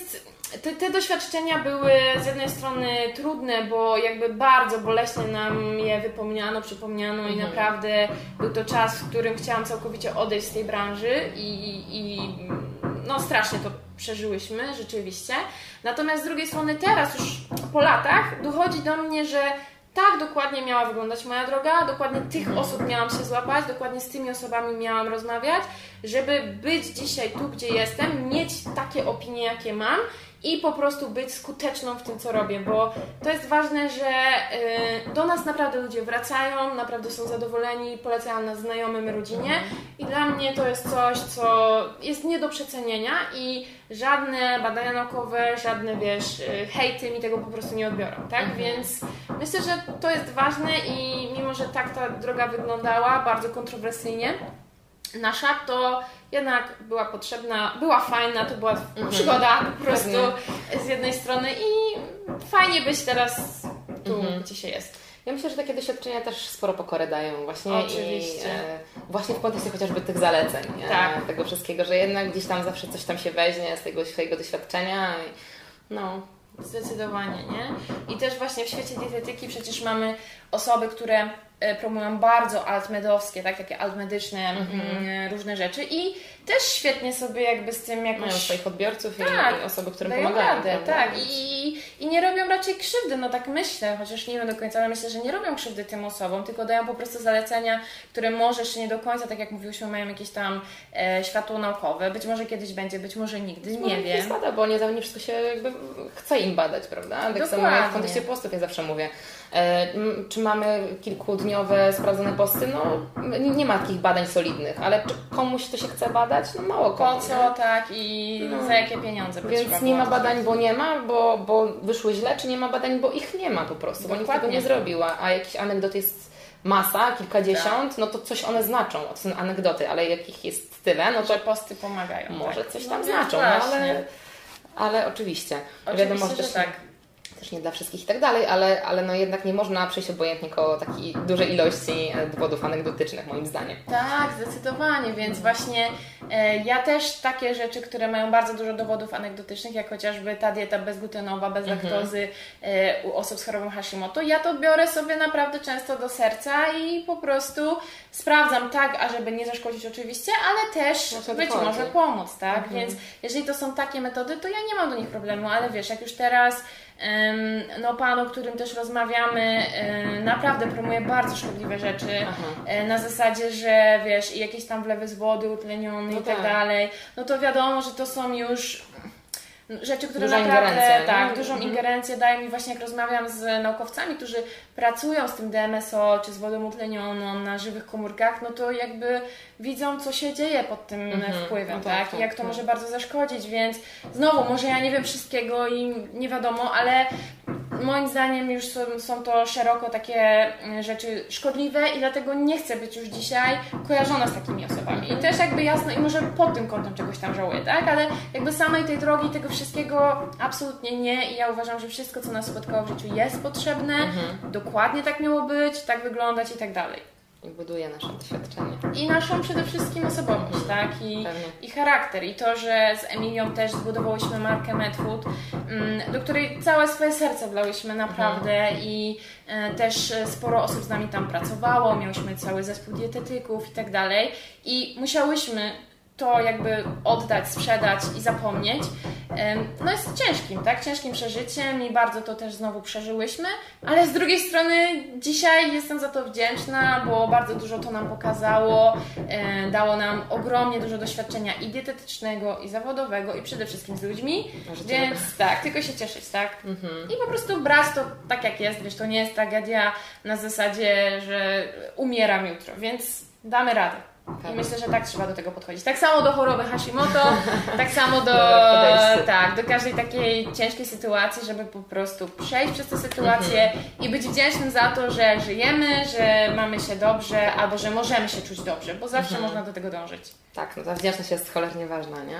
te, te, doświadczenia były z jednej strony trudne, bo jakby bardzo boleśnie nam je wypomniano, przypomniano mhm. i naprawdę był to czas, w którym chciałam całkowicie odejść z tej branży i, i no strasznie to przeżyłyśmy rzeczywiście. Natomiast z drugiej strony teraz już po latach dochodzi do mnie, że tak dokładnie miała wyglądać moja droga, dokładnie tych osób miałam się złapać, dokładnie z tymi osobami miałam rozmawiać, żeby być dzisiaj tu, gdzie jestem, mieć takie opinie, jakie mam i po prostu być skuteczną w tym, co robię, bo to jest ważne, że y, do nas naprawdę ludzie wracają, naprawdę są zadowoleni, polecają nas znajomym, rodzinie i dla mnie to jest coś, co jest nie do przecenienia i żadne badania naukowe, żadne, wiesz, y, hejty mi tego po prostu nie odbiorą, tak? Mhm. Więc myślę, że to jest ważne i mimo, że tak ta droga wyglądała, bardzo kontrowersyjnie, nasza, to jednak była potrzebna, była fajna, to była mhm. przygoda po prostu z jednej strony i fajnie być teraz tu, mhm. gdzie się jest. Ja myślę, że takie doświadczenia też sporo pokory dają właśnie Oczywiście. I, e, właśnie w kontekście chociażby tych zaleceń, tak. tego wszystkiego, że jednak gdzieś tam zawsze coś tam się weźmie z tego swojego doświadczenia. I, no, Zdecydowanie, nie? I też właśnie w świecie dietetyki przecież mamy osoby, które e, promują bardzo altmedowskie, tak, takie altmedyczne mhm. Mm, różne rzeczy i też świetnie sobie jakby z tym jakoś... Mają swoich odbiorców tak, i osoby, którym pomagają. Radę, tak, I, i nie robią raczej krzywdy, no tak myślę, chociaż nie wiem do końca, ale myślę, że nie robią krzywdy tym osobom, tylko dają po prostu zalecenia, które może jeszcze nie do końca, tak jak mówiłyśmy, mają jakieś tam e, światło naukowe, być może kiedyś będzie, być może nigdy, nie no, wiem. Nie bo nie, nie wszystko się jakby chce im badać, prawda? Tak Dokładnie. samo jak w kontekście postów ja zawsze mówię. E, czy mamy kilkudniowe sprawdzone posty? No nie ma takich badań solidnych, ale czy komuś to się chce badać? No mało komu. Po co, tak i no. za jakie pieniądze Więc nie ma badań, bo nie ma, bo, bo wyszły źle, czy nie ma badań, bo ich nie ma po prostu, bo nikt tego nie zrobiła, a jakiś anegdot jest masa, kilkadziesiąt, tak. no to coś one znaczą, to są anegdoty, ale jakich jest tyle, no to że posty pomagają. Może tak. coś tam no, znaczą, no, ale, ale oczywiście. oczywiście wiadomo, że też tak też nie dla wszystkich i tak dalej, ale, ale no jednak nie można przejść obojętnie koło takiej dużej ilości e, dowodów anegdotycznych, moim zdaniem. Tak, zdecydowanie, więc właśnie e, ja też takie rzeczy, które mają bardzo dużo dowodów anegdotycznych, jak chociażby ta dieta bezglutenowa, bez mhm. laktozy e, u osób z chorobą Hashimoto, ja to biorę sobie naprawdę często do serca i po prostu sprawdzam tak, ażeby nie zaszkodzić oczywiście, ale też no być może pomóc, tak? Mhm. Więc jeżeli to są takie metody, to ja nie mam do nich problemu, ale wiesz, jak już teraz no pan, o którym też rozmawiamy, naprawdę promuje bardzo szkodliwe rzeczy. Aha. E, na zasadzie, że wiesz, jakieś tam wlewy z wody utlenione no i tak, tak dalej. No to wiadomo, że to są już rzeczy, które Duża naprawdę tak, dużą mhm. ingerencję dają mi właśnie jak rozmawiam z naukowcami, którzy pracują z tym DMSO czy z wodą utlenioną na żywych komórkach, no to jakby widzą, co się dzieje pod tym mhm. wpływem, no tak, tak, i jak to tak. może bardzo zaszkodzić, więc znowu, może ja nie wiem wszystkiego i nie wiadomo, ale moim zdaniem już są, są to szeroko takie mm, rzeczy szkodliwe i dlatego nie chcę być już dzisiaj kojarzona z takimi osobami. I też jakby jasno, i może pod tym kątem czegoś tam żałuję, tak? Ale jakby samej tej drogi, tego wszystkiego absolutnie nie i ja uważam, że wszystko, co nas spotkało w życiu jest potrzebne, mhm. dokładnie tak miało być, tak wyglądać i tak dalej i buduje nasze doświadczenie. I naszą przede wszystkim osobowość, tak? I, I charakter. I to, że z Emilią też zbudowałyśmy markę Medfood, mm, do której całe swoje serce wlałyśmy naprawdę mhm. i e, też sporo osób z nami tam pracowało, miałyśmy cały zespół dietetyków i tak dalej. I musiałyśmy to jakby oddać, sprzedać i zapomnieć, no jest ciężkim, tak? Ciężkim przeżyciem i bardzo to też znowu przeżyłyśmy, ale z drugiej strony dzisiaj jestem za to wdzięczna, bo bardzo dużo to nam pokazało, dało nam ogromnie dużo doświadczenia i dietetycznego, i zawodowego, i przede wszystkim z ludźmi, więc tak, tylko się cieszyć, tak? Mhm. I po prostu brać to tak jak jest, wiesz, to nie jest tragedia na zasadzie, że umieram jutro, więc damy radę. I myślę, że tak trzeba do tego podchodzić. Tak samo do choroby Hashimoto, tak samo do, tak, do każdej takiej ciężkiej sytuacji, żeby po prostu przejść przez tę sytuację mhm. i być wdzięcznym za to, że żyjemy, że mamy się dobrze, albo że możemy się czuć dobrze, bo zawsze mhm. można do tego dążyć. Tak, no ta wdzięczność jest cholernie ważna, nie?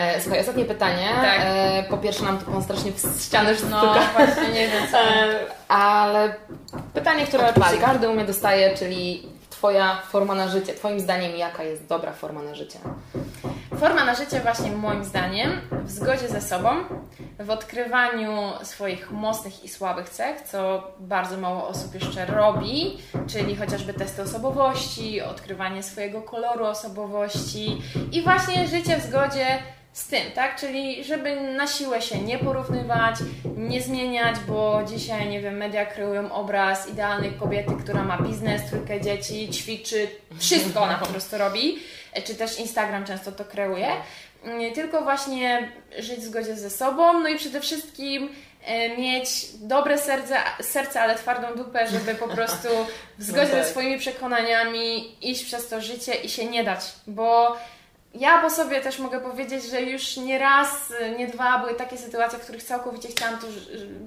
E, słuchaj, ostatnie pytanie. Tak. E, po pierwsze nam tu strasznie w ścianę No właśnie, nie wiem co. E, ale pytanie, które oczywiście każdy u mnie dostaje, czyli Twoja forma na życie? Twoim zdaniem jaka jest dobra forma na życie? Forma na życie właśnie moim zdaniem w zgodzie ze sobą, w odkrywaniu swoich mocnych i słabych cech, co bardzo mało osób jeszcze robi, czyli chociażby testy osobowości, odkrywanie swojego koloru osobowości i właśnie życie w zgodzie z tym, tak? Czyli żeby na siłę się nie porównywać, nie zmieniać, bo dzisiaj, nie wiem, media kreują obraz idealnej kobiety, która ma biznes, trójkę dzieci, ćwiczy, wszystko ona po prostu robi, czy też Instagram często to kreuje. Tylko właśnie żyć w zgodzie ze sobą, no i przede wszystkim e, mieć dobre serce, serce, ale twardą dupę, żeby po prostu w zgodzie no tak. ze swoimi przekonaniami iść przez to życie i się nie dać, bo ja po sobie też mogę powiedzieć, że już nie raz, nie dwa były takie sytuacje, w których całkowicie chciałam to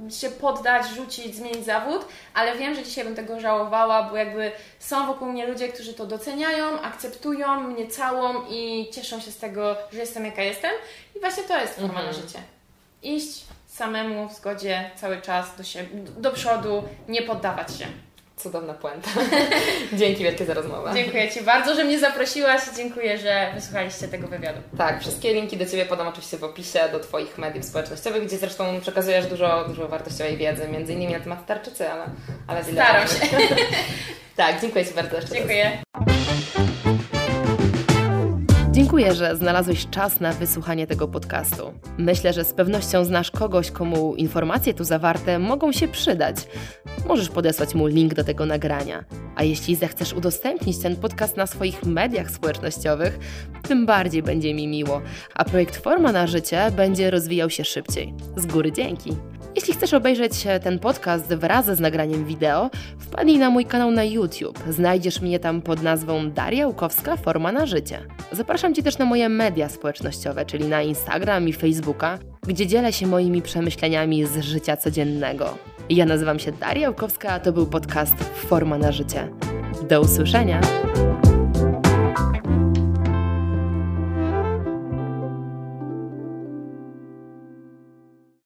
się poddać, rzucić, zmienić zawód, ale wiem, że dzisiaj bym tego żałowała, bo jakby są wokół mnie ludzie, którzy to doceniają, akceptują mnie całą i cieszą się z tego, że jestem jaka jestem. I właśnie to jest forma mhm. życie. Iść samemu w zgodzie cały czas do, siebie, do przodu, nie poddawać się. Cudowna puenta. Dzięki wielkie za rozmowę. Dziękuję Ci bardzo, że mnie zaprosiłaś i dziękuję, że wysłuchaliście tego wywiadu. Tak, wszystkie linki do Ciebie podam oczywiście w opisie do Twoich mediów społecznościowych, gdzie zresztą przekazujesz dużo, dużo wartościowej wiedzy, między innymi na temat tarczycy, ale, ale Staram się. tak, dziękuję Ci bardzo jeszcze Dziękuję. Dziękuję, że znalazłeś czas na wysłuchanie tego podcastu. Myślę, że z pewnością znasz kogoś, komu informacje tu zawarte mogą się przydać. Możesz podesłać mu link do tego nagrania. A jeśli zechcesz udostępnić ten podcast na swoich mediach społecznościowych, tym bardziej będzie mi miło, a projekt Forma na Życie będzie rozwijał się szybciej. Z góry dzięki! Jeśli chcesz obejrzeć ten podcast wraz z nagraniem wideo, wpadnij na mój kanał na YouTube. Znajdziesz mnie tam pod nazwą Daria Łukowska Forma na Życie. Zapraszam Cię też na moje media społecznościowe, czyli na Instagram i Facebooka, gdzie dzielę się moimi przemyśleniami z życia codziennego. Ja nazywam się Daria Łukowska, a to był podcast Forma na Życie. Do usłyszenia!